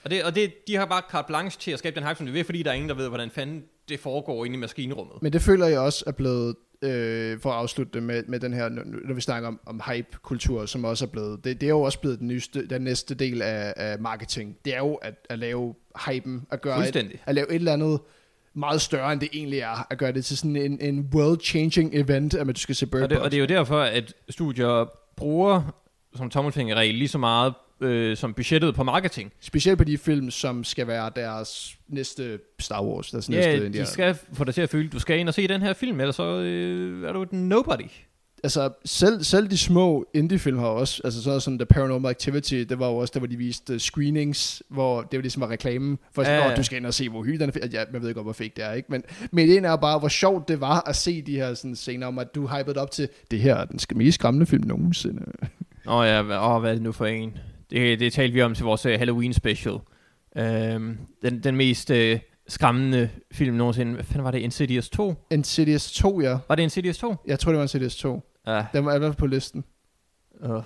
og, det, og det, de har bare carte blanche til at skabe den hype, som de vil, fordi der er ingen, der ved, hvordan fanden det foregår inde i maskinrummet. Men det føler jeg også er blevet, øh, for at afslutte det med, med den her, når vi snakker om, om hype-kultur, som også er blevet, det, det er jo også blevet den, nyeste, den næste del af, af marketing. Det er jo at, at lave hypen, at gøre et, at lave et eller andet meget større, end det egentlig er, at gøre det til sådan en, en world-changing event, at man du skal se Bird Og det, Box. og det er jo derfor, at studier bruger som tommelfingerregel lige så meget øh, som budgettet på marketing. Specielt på de film, som skal være deres næste Star Wars. Deres næste Ja, Indiana. de skal få dig til at føle, at du skal ind og se den her film, ellers så øh, er du et nobody. Altså selv, selv de små indie-film har også, altså sådan noget som The Paranormal Activity, det var jo også der, hvor de viste uh, screenings, hvor det var ligesom var reklamen, for sådan, Ja, ja, ja. du skal ind og se, hvor hyld den er. Ja, jeg ved godt, hvor fake det er, ikke? Men, men ideen er bare, hvor sjovt det var at se de her sådan, scener om, at du hypede op til, det her er den mest skræmmende film nogensinde. Åh ja, hva- åh, hvad er det nu for en? Det, det talte vi om til vores uh, Halloween special. Øhm, den, den mest uh, skræmmende film nogensinde. Hvad fanden var det? Insidious 2? Insidious 2, ja. Var det Insidious 2? Jeg tror, det var Insidious 2. Ja. Den var i hvert fald på listen. Uh.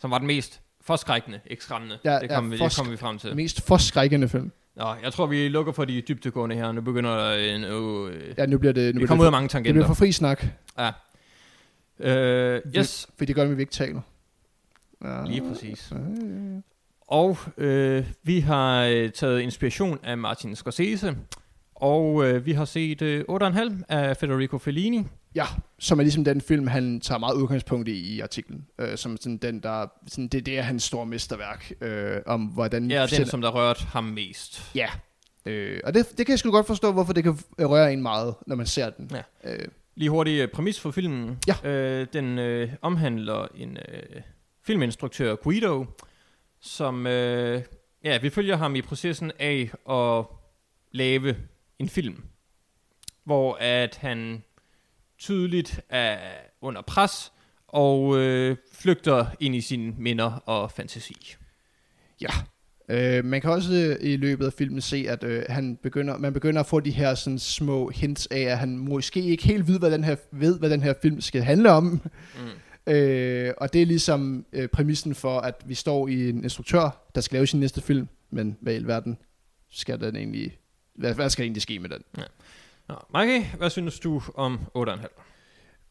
Som var den mest forskrækkende, ikke skræmmende. Ja, det ja, kom, vi, det kom vi frem til. Mest forskrækkende film. Nå, jeg tror, vi lukker for de dybtegående her. Nu begynder en... Øh, Ja, nu bliver det, nu vi bliver kommer ud af mange for, det tangenter. bliver for fri snak, Ja. Øh, yes, for det gør, at vi ikke taler. Ja. lige præcis. Ja, ja, ja. Og øh, vi har øh, taget inspiration af Martin Scorsese, og øh, vi har set øh, 8,5 af Federico Fellini. Ja, som er ligesom den film, han tager meget udgangspunkt i i artiklen. Øh, som sådan den, der... Sådan, det, det er hans store mesterværk. Øh, om hvordan... Ja, den, selv- som der rørte ham mest. Ja. Øh, og det, det kan jeg sgu godt forstå, hvorfor det kan røre en meget, når man ser den. Ja. Øh, Lige hurtig øh, præmis for filmen. Ja. Øh, den øh, omhandler en øh, filminstruktør, Guido, som... Øh, ja, vi følger ham i processen af at lave en film, hvor at han tydeligt er under pres og øh, flygter ind i sine minder og fantasi. ja. Øh, man kan også øh, i løbet af filmen se, at øh, han begynder, man begynder at få de her sådan, små hints af, at han måske ikke helt ved, hvad den her, ved, hvad den her film skal handle om. Mm. Øh, og det er ligesom øh, præmissen for, at vi står i en instruktør, der skal lave sin næste film, men hvad i alverden skal den egentlig, hvad, hvad skal egentlig ske med den? Nå, Mikey, hvad synes du om 8,5?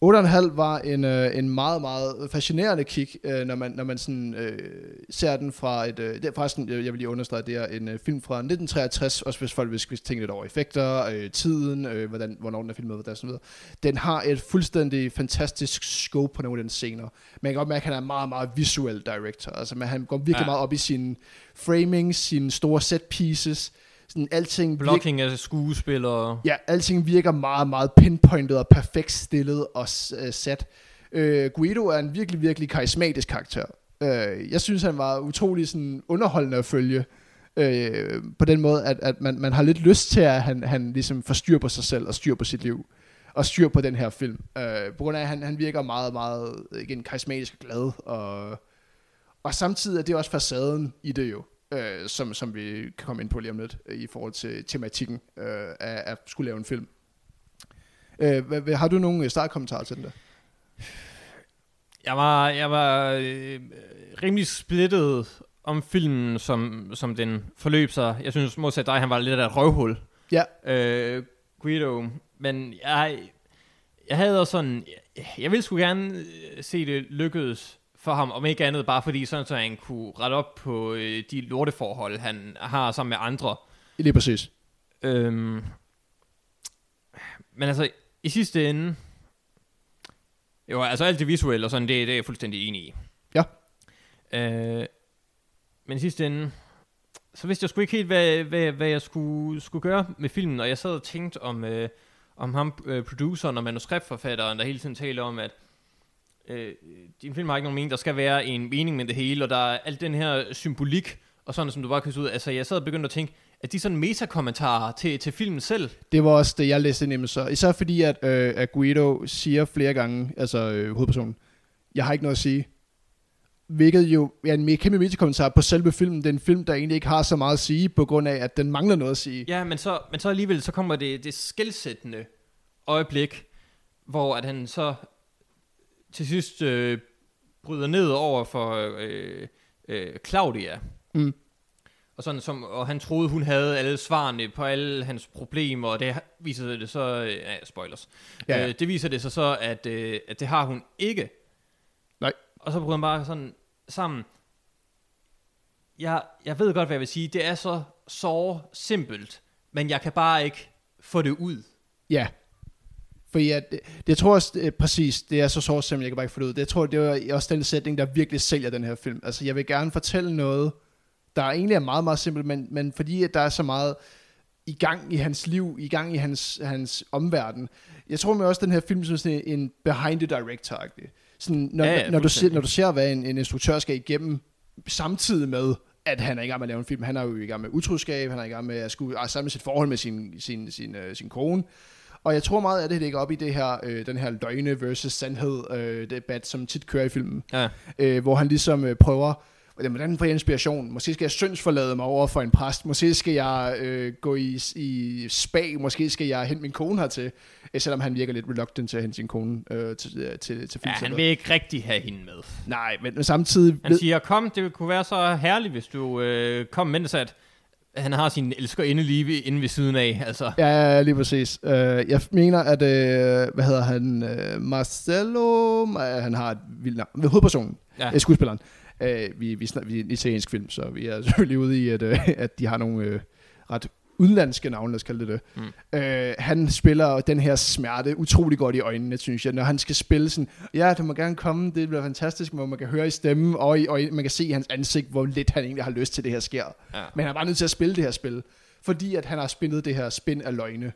8,5 var en, øh, en meget, meget fascinerende kig, øh, når man, når man sådan, øh, ser den fra et... Øh, det er forresten, jeg jeg vil lige understrege, det er en øh, film fra 1963, også hvis folk vil tænke lidt over effekter, øh, tiden, øh, hvordan, hvornår den er filmet, hvordan sådan noget. Den har et fuldstændig fantastisk scope på nogle af den scener. Man kan godt mærke, at han er en meget, meget visuel director. Altså, man, han går virkelig Ja. meget op i sine framing, sine store set pieces, sådan alting virker- Blocking af skuespillere. Ja, alting virker meget, meget pinpointet og perfekt stillet og uh, sat. Uh, Guido er en virkelig, virkelig karismatisk karakter. Uh, jeg synes, han var utrolig sådan, underholdende at følge. Uh, på den måde, at, at man, man har lidt lyst til, at han, han ligesom får styr på sig selv og styr på sit liv. Og styr på den her film. Uh, på grund af, at han, han virker meget, meget igen, karismatisk og glad. Og, og samtidig er det også facaden i det jo øh, som, som vi kan komme ind på lige om lidt, øh, i forhold til tematikken øh, af at skulle lave en film. Øh, hvad, har du nogle startkommentarer til den der? Jeg var, jeg var øh, rimelig splittet om filmen, som, som den forløb sig. Jeg synes modsat dig, han var lidt af et røvhul. Ja. Øh, Guido. Men jeg, jeg havde også sådan... Jeg, jeg ville sgu gerne øh, se det lykkedes for ham, om ikke andet bare fordi sådan, så han kunne rette op på øh, de lorteforhold, han har sammen med andre. Lige præcis. Øhm, men altså, i sidste ende... Jo, altså alt det visuelle og sådan, det, det er jeg fuldstændig enig i. Ja. Øh, men i sidste ende, så vidste jeg sgu ikke helt, hvad, hvad, hvad jeg skulle, skulle gøre med filmen, og jeg sad og tænkte om, øh, om ham, øh, produceren og manuskriptforfatteren, der hele tiden taler om, at øh, din film har ikke nogen mening, der skal være en mening med det hele, og der er alt den her symbolik, og sådan som du bare kan se ud. Altså, jeg sad og begyndte at tænke, at de sådan metakommentarer til, til filmen selv, Det var også det, jeg læste mig så. Især fordi, at, øh, at Guido siger flere gange, altså øh, hovedpersonen, jeg har ikke noget at sige. Hvilket jo er en kæmpe metakommentar på selve filmen. Det er en film, der egentlig ikke har så meget at sige, på grund af, at den mangler noget at sige. Ja, men så, men så alligevel, så kommer det, det skældsættende øjeblik, hvor at han så til sidst øh, bryder ned over for øh, øh, Claudia. Mm. Og, sådan, som, og han troede, hun havde alle svarene på alle hans problemer, og det viser det så, øh, ja, spoilers. Ja, ja. Øh, det viser det sig så, at, øh, at det har hun ikke. Nej. Og så bryder han bare sådan sammen. Jeg, jeg ved godt, hvad jeg vil sige. Det er så så simpelt, men jeg kan bare ikke få det ud. Ja. Fordi at, det, jeg tror også, det, præcis, det er så sort, som jeg kan bare ikke få det ud. Det, jeg tror, det er også den sætning, der virkelig sælger den her film. Altså, jeg vil gerne fortælle noget, der egentlig er meget, meget simpelt, men, men fordi at der er så meget i gang i hans liv, i gang i hans, hans omverden. Jeg tror med også, den her film som sådan en behind the director -agtig. sådan, når, Ja, ja, når, du ser, når du ser, hvad en, en instruktør skal igennem, samtidig med, at han er i gang med at lave en film. Han er jo i gang med utroskab, han er i gang med at skulle ah, samle sit forhold med sin, sin, sin, øh, sin kone. Og jeg tror meget af det ligger op i det her, øh, den her løgne versus sandhed øh, debat, som tit kører i filmen. Ja. Øh, hvor han ligesom øh, prøver, hvordan får jeg inspiration? Måske skal jeg syndsforlade mig over for en præst. Måske skal jeg øh, gå i, i spa. Måske skal jeg hente min kone hertil. Øh, selvom han virker lidt reluctant til at hente sin kone øh, til, øh, til, til ja, filmcenteret. han vil ikke rigtig have hende med. Nej, men samtidig... Han siger, kom, det kunne være så herligt, hvis du øh, kom, mens at han har sin elskerinde lige inde ved siden af. Altså, Ja, ja, lige præcis. Uh, jeg mener, at, uh, hvad hedder han, uh, Marcelo, uh, han har et vildt navn, hovedpersonen, Ja. ja. skuespilleren. Uh, vi, vi, vi er en italiensk film, så vi er (laughs) selvfølgelig ude i, at, uh, at de har nogle uh, ret udenlandske navne, lad os kalde det det. Mm. Uh, han spiller den her smerte utrolig godt i øjnene, synes jeg. Når han skal spille sådan, ja, du må gerne komme, det bliver fantastisk, hvor man kan høre i stemmen, og, i, og i, man kan se i hans ansigt, hvor lidt han egentlig har lyst til, det her sker. ja. Men han er bare nødt til at spille det her spil, fordi at han har spillet det her spin af løgne.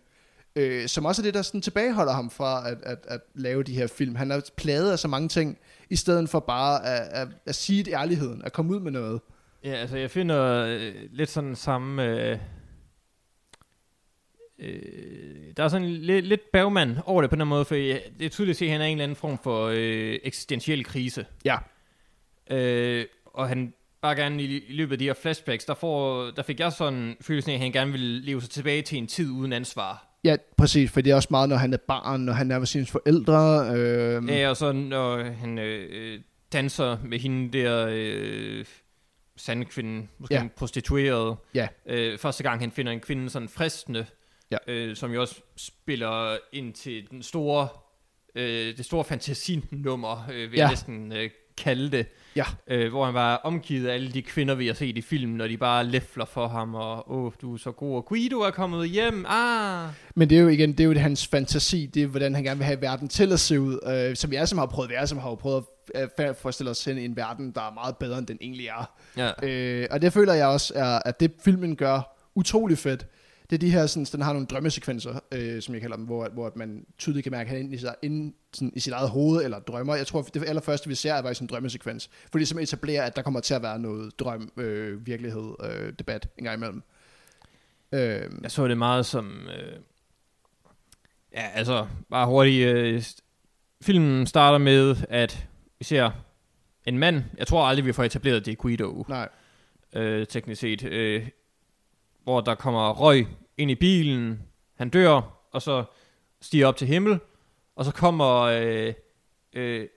Øh, som også er det, der sådan tilbageholder ham fra at, at, at lave de her film. Han er plaget af så mange ting, i stedet for bare at, at, at sige det ærligheden, at komme ud med noget. Ja, altså jeg finder øh, lidt sådan samme... Øh, øh, der er sådan lidt, lidt bagmand over det på den måde, for det er tydeligt at se, at han er en eller anden form for øh, eksistentiel krise. Ja. Øh, og han bare gerne i, i løbet af de her flashbacks, der, får, der fik jeg sådan følelsen af, at han gerne ville leve sig tilbage til en tid uden ansvar. Ja, præcis, for det er også meget, når han er barn, når han er med sine forældre. Øh, Ja, og så når han øh, øh, danser med hende der øh, sandkvinde, måske Ja. en prostitueret. Ja. Øh, første gang han finder en kvinde sådan fristende, Ja. øh, som jo også spiller ind til den store, øh, det store fantasinummer, øh, vil Ja. jeg næsten øh, kalde det. Ja. Øh, hvor han var omgivet af alle de kvinder, vi har set i filmen, når de bare læfler for ham, og åh, du er så god, og Guido er kommet hjem, ah! Men det er jo igen, det er jo det, hans fantasi, det er, hvordan han gerne vil have verden til at se ud. Øh, som alle sammen har prøvet, vi alle sammen har jo prøvet at øh, forestille os ind i en verden, der er meget bedre, end den egentlig er. Ja. Øh, og det føler jeg også, er, at det filmen gør utrolig fedt. Det er de her, sådan, den har nogle drømmesekvenser, øh, som jeg kalder dem, hvor, hvor at man tydeligt kan mærke, at han er inde i, sig, inde, sådan, i sit eget hoved eller drømmer. Jeg tror, det allerførste, vi ser, er faktisk en drømmesekvens. Fordi det simpelthen etablerer, at der kommer til at være noget drøm, øh, virkelighed, øh, debat en gang imellem. Øh, Jeg så det meget som... Øh, ja, altså, bare hurtigt. Øh, filmen starter med, at vi ser en mand. Jeg tror aldrig, vi får etableret det er Guido, nej, øh, teknisk set. Øh, hvor der kommer røg ind i bilen. Han dør, og så stiger op til himmel. Og så kommer øh, øh,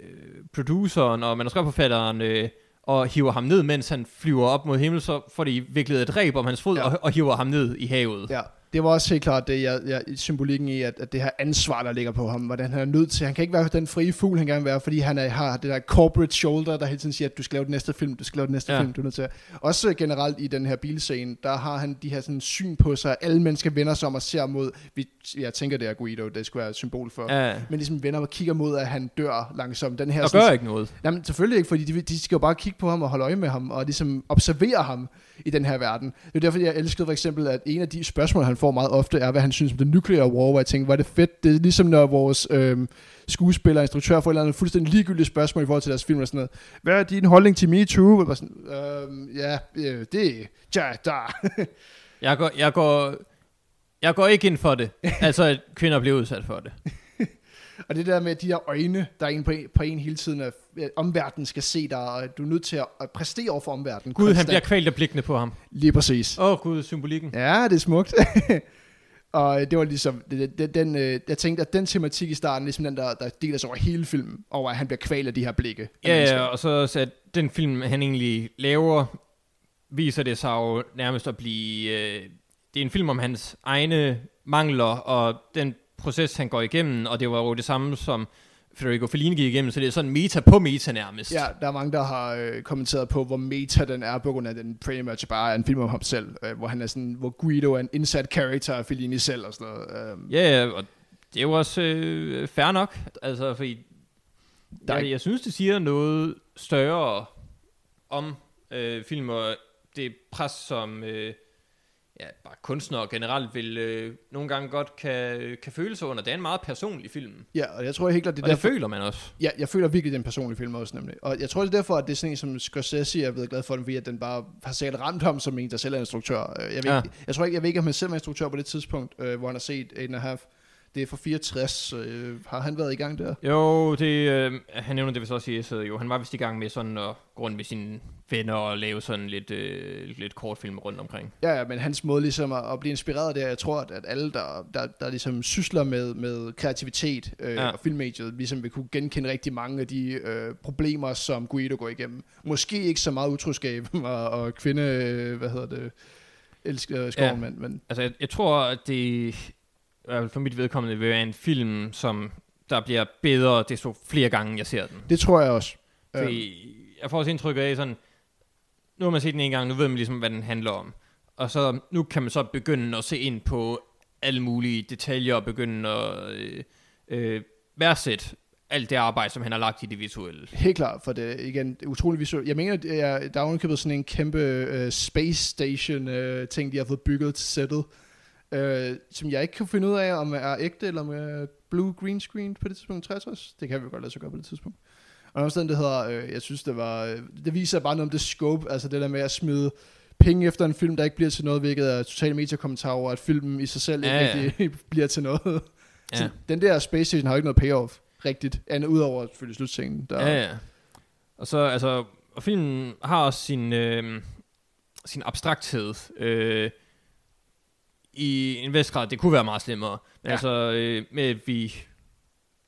øh, produceren og manuskriptforfatteren øh, og hiver ham ned, mens han flyver op mod himmel, så får de viklet et ræb om hans fod ja. og, og hiver ham ned i havet. Ja, det var også helt klart det, jeg, jeg, symbolikken i, at, at det her ansvar, der ligger på ham, hvordan han er nødt til, han kan ikke være den frie fugl, han gerne vil være, fordi han er, har det der corporate shoulder, der hele tiden siger, at du skal lave den næste film, du skal lave den næste Ja. film, du er nødt til. Også generelt i den her bilscene, der har han de her sådan syn på sig, alle mennesker vender sig om og ser mod, vi, jeg tænker det er Guido, det skulle være et symbol for. Ja, men ligesom vender og kigger mod, at han dør langsomt. Den her og sådan- gør ikke noget. Jamen selvfølgelig ikke, fordi de, de skal jo bare kigge på ham og holde øje med ham, og ligesom observere ham i den her verden. Det er derfor, jeg elskede for eksempel, at en af de spørgsmål, han får meget ofte, er, hvad han synes om det nuclear war, hvor jeg tænker, hvor er det fedt. Det er ligesom, når vores øhm, skuespiller og instruktør får et eller andet fuldstændig ligegyldigt spørgsmål i forhold til deres film og sådan noget. Hvad er din holdning til MeToo? Og var sådan, øhm, ja, øh, det ja, der. Jeg går, jeg går, jeg går ikke ind for det. (laughs) altså, at kvinder bliver udsat for det. Og det der med de der øjne, der er en på en, på en hele tiden, at omverdenen skal se dig, og du er nødt til at, at præstere over for omverdenen. Gud, han bliver kvalt af blikkene på ham. Lige præcis. Åh, oh, Gud, symbolikken. Ja, det er smukt. (laughs) og det var ligesom, det, den, øh, jeg tænkte, at den tematik i starten, ligesom den, der, der deler sig over hele filmen, over at han bliver kvalt af de her blikke. Ja, mennesker. ja, og så også, at den film, han egentlig laver, viser det sig jo nærmest at blive... Øh, det er en film om hans egne mangler, og den proces, han går igennem, og det var jo det samme, som Federico Fellini gik igennem, så det er sådan meta på meta nærmest. Ja, der er mange, der har øh, kommenteret på, hvor meta den er, på grund af, den pretty much bare er en film om ham selv, øh, hvor han er sådan, hvor Guido er en indsat character af Fellini selv og sådan noget. Øh, Ja, ja, og Det er jo også øh, fair nok, altså fordi Der er jeg, jeg synes, det siger noget større om øh, film og det pres, som øh, ja, bare kunstnere generelt vil øh, nogle gange godt kan, kan føle sig under. Det er en meget personlig film, Ja, og jeg tror helt klart, det og er det derfor... føler man også. Ja, jeg føler virkelig, det er en personlig film også, nemlig. Og jeg tror, det er derfor, at det er sådan en, som Scorsese er blevet glad for den, fordi at den bare har sikkert ramt ham som en, der selv er instruktør. Øh, Jeg, ved, Ja. jeg tror ikke, jeg ved ikke, om han selv var instruktør på det tidspunkt, øh, hvor han har set en og half. Det er fra 64. Øh, har han været i gang der? Jo, det, øh, han nævner det vist også i essayet jo. Han var vist i gang med sådan at gå rundt med sine venner og lave sådan lidt, øh, lidt kortfilm rundt omkring. Ja, ja, men hans måde ligesom at, at blive inspireret der, jeg tror, at, at alle, der, der, der ligesom sysler med, med kreativitet øh, Ja. og filmmediet, ligesom vil kunne genkende rigtig mange af de øh, problemer, som Guido går igennem. Måske ikke så meget utroskab (laughs) og, og kvinde, øh, hvad hedder det, elsker skoven, Ja. ja. men, men Altså, jeg, jeg tror, at det for mit vedkommende vil være en film, som der bliver bedre, desto flere gange jeg ser den. det tror jeg også. Øh, Fordi jeg får også indtryk af sådan, nu har man set den en gang, nu ved man ligesom, hvad den handler om. Og så nu kan man så begynde at se ind på alle mulige detaljer og begynde at øh, øh, værdsætte alt det arbejde, som han har lagt i det visuelle. Helt klart, for det igen, det er utroligt visuelt. Jeg mener, er, der er ovenikøbet sådan en kæmpe uh, space station uh, ting, de har fået bygget til sættet, uh, som jeg ikke kan finde ud af, om er ægte eller om er blue green screen på det tidspunkt 63. Det kan vi godt lade sig gøre på det tidspunkt. Og hedder, uh, jeg synes, det var, øh, det viser bare noget om det scope, altså det der med at smide penge efter en film, der ikke bliver til noget, hvilket er totalt mediakommentar over, at filmen i sig selv ikke Ja, ja. rigtig (laughs) bliver til noget. Ja. Ja. Så den der space station har jo ikke noget payoff, rigtigt, andet udover selvfølgelig slutscenen. Der, Ja, ja. Og så, altså, og filmen har også sin, øh, sin abstrakthed. Øh, I en vis grad, det kunne være meget slemmere. Men Ja. altså, øh, med at vi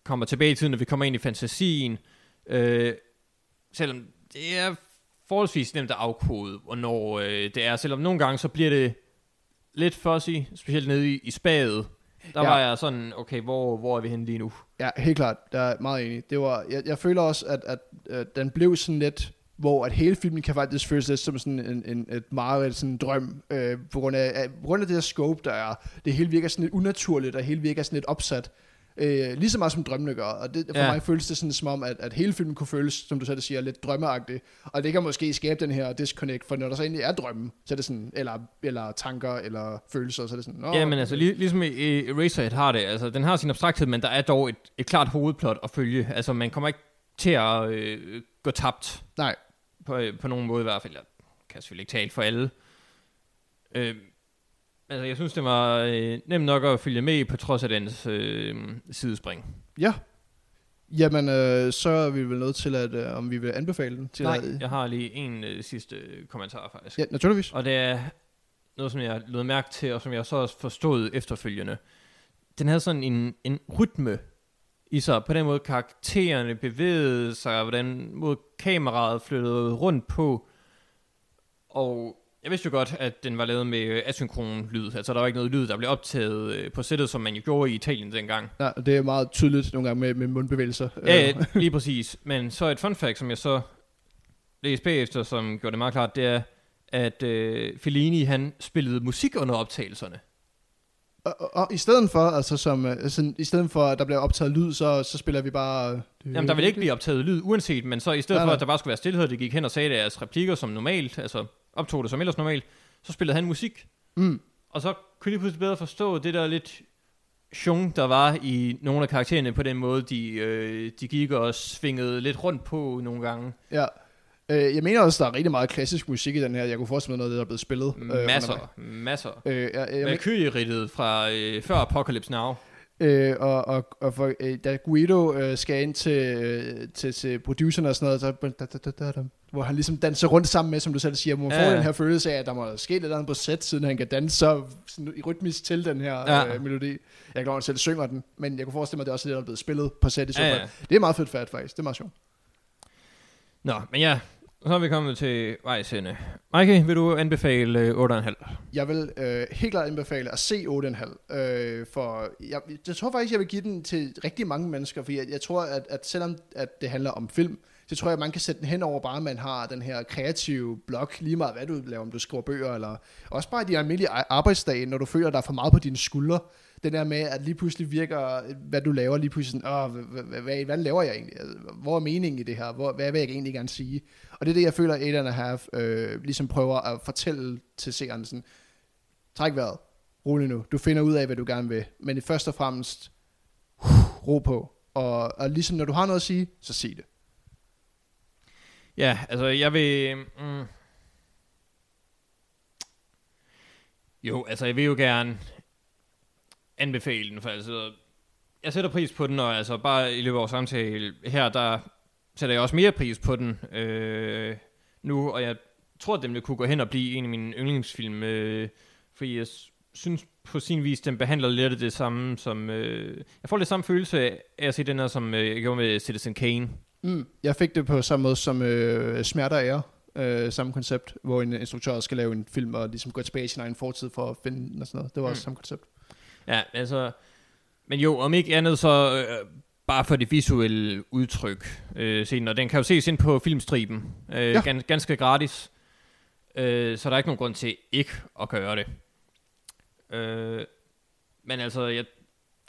kommer tilbage i tiden, når vi kommer ind i fantasien, øh, selvom det er forholdsvis nemt at afkode, hvornår øh, det er. Selvom nogle gange, så bliver det lidt fuzzy, specielt nede i, i spadet. Der Ja. var jeg sådan, okay, hvor, hvor er vi henne lige nu? Ja, helt klart. Jeg er meget enig. Det var, jeg, jeg føler også, at, at, at den blev sådan lidt, hvor at hele filmen kan faktisk føles lidt som sådan en, en et meget sådan en drøm, øh, på, grund af, af, på grund af det her scope, der er. Det hele virker sådan lidt unaturligt, og hele virker sådan lidt opsat. Øh, lige så meget som drømmene gør. Og det, for Ja. mig føles det sådan som om, at, at hele filmen kunne føles, som du selv siger, lidt drømmeagtig. Og det kan måske skabe den her disconnect, for når der så egentlig er drømme, så er det sådan, eller, eller tanker, eller følelser, så er det sådan, Nå, Ja, men altså, lig, ligesom Eraserhead har det, altså, den har sin abstrakthed, men der er dog et, et klart hovedplot at følge. Altså, man kommer ikke til at øh, gå tabt, Nej, på, øh, på nogen måde i hvert fald. Jeg kan selvfølgelig ikke tale for alle. Øh, altså, jeg synes, det var øh, nemt nok at følge med på trods af dens øh, sidespring. ja. Jamen, øh, så er vi vel nødt til, at øh, om vi vil anbefale den. Til Nej, at, jeg har lige en øh, sidste øh, kommentar, faktisk. Ja, naturligvis. Og det er noget, som jeg lød mærke til, og som jeg så også forstod efterfølgende. Den havde sådan en, en rytme i sig. På den måde karaktererne bevægede sig, og hvordan måde kameraet flyttede rundt på. Og jeg vidste jo godt, at den var lavet med asynkron lyd. Altså der var ikke noget lyd, der blev optaget øh, på sættet, som man jo gjorde i Italien dengang. Ja, det er meget tydeligt nogle gange med, med mundbevægelser. Ja, Øh, ja, (laughs) lige præcis. Men så et fun fact, som jeg så læste bagefter, som gjorde det meget klart, det er, at øh, Fellini, han spillede musik under optagelserne. Og, og, og, i stedet for, altså som, sådan, i stedet for, at der bliver optaget lyd, så, så spiller vi bare... øh, Jamen, der vil ikke blive optaget lyd, uanset, men så i stedet Nej, for, nej. at der bare skulle være stillhed, det gik hen og sagde deres replikker som normalt, altså optog det som ellers normalt, så spillede han musik. Mm. Og så kunne de pludselig bedre forstå det der lidt sjung, der var i nogle af karaktererne på den måde, de, øh, de gik og svingede lidt rundt på nogle gange. Ja. Øh, jeg mener også, der er rigtig meget klassisk musik i den her. Jeg kunne forestille mig noget af det, der er blevet spillet. øh, Masser, masser. Øh, jeg, jeg, Valkyrie-ridtet fra øh, før Apocalypse Now. øh, og, og, og for, øh, da Guido øh, skal ind til, øh, til, til producerne og sådan noget, så, da, da, da, da, da, hvor han ligesom danser rundt sammen med, som du selv siger, hvor man Ja. får den her følelse af, at der må ske lidt andet på sæt, siden han kan danse så sådan, i rytmisk til den her Ja. øh, melodi. Jeg at han selv synger den, men jeg kunne forestille mig, at det også er det, der er blevet spillet på sæt i så ja. Det er meget fedt færdigt faktisk, det er meget sjovt. Nå, men ja, så er vi kommet til vejs ende. Mike, vil du anbefale øh, 8,5? Jeg vil øh, helt klart anbefale at se 8,5, øh, for jeg, jeg tror faktisk, jeg vil give den til rigtig mange mennesker, for jeg, jeg tror, at, at selvom at det handler om film, så tror jeg, man kan sætte den hen over bare, man har den her kreative blok, lige meget hvad du laver, om du skriver bøger, eller også bare de almindelige arbejdsdage, når du føler, at der er for meget på dine skuldre. Den der med, at lige pludselig virker, hvad du laver, lige pludselig sådan, Åh, hvad, hvad, hvad, laver jeg egentlig? Altså, hvor er meningen i det her? Hvor, hvad vil jeg egentlig gerne sige? Og det er det, jeg føler, Eight and a Half øh, ligesom prøver at fortælle til seeren sådan, træk vejret, rolig nu, du finder ud af, hvad du gerne vil, men først og fremmest, ro på, og, og ligesom når du har noget at sige, så sig det. Ja, altså jeg vil... Mm, jo, altså jeg vil jo gerne anbefale den, for altså, jeg sætter pris på den, og altså bare i løbet af vores samtale her, der sætter jeg også mere pris på den øh, nu, og jeg tror, at den vil kunne gå hen og blive en af mine yndlingsfilm, øh, fordi jeg synes på sin vis, den behandler lidt af det samme som... Øh, jeg får lidt samme følelse af at se den her, som øh, jeg gjorde med Citizen Kane. Mm. Jeg fik det på samme måde som øh, Smerter og Ære, øh, samme koncept, hvor en instruktør skal lave en film og ligesom gå tilbage i sin egen fortid for at finde den og sådan noget. Det var mm. også samme koncept. Ja, altså... Men jo, om ikke andet så øh, bare for det visuelle udtryk øh, scenen, og den kan jo ses ind på filmstriben, øh, ja. gans, ganske gratis, øh, så der er ikke nogen grund til ikke at gøre det. Øh, men altså, jeg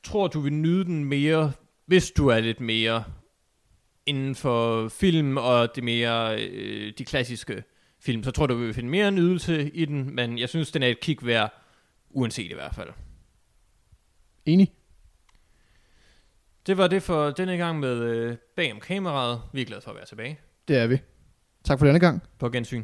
tror, du vil nyde den mere, hvis du er lidt mere inden for film og det mere øh, de klassiske film, så tror du, du vil finde mere nydelse i den, men jeg synes, den er et kig værd, uanset i hvert fald. Enig. Det var det for denne gang med øh, Bag om kameraet. Vi er glade for at være tilbage. Det er vi. Tak for denne gang. På gensyn.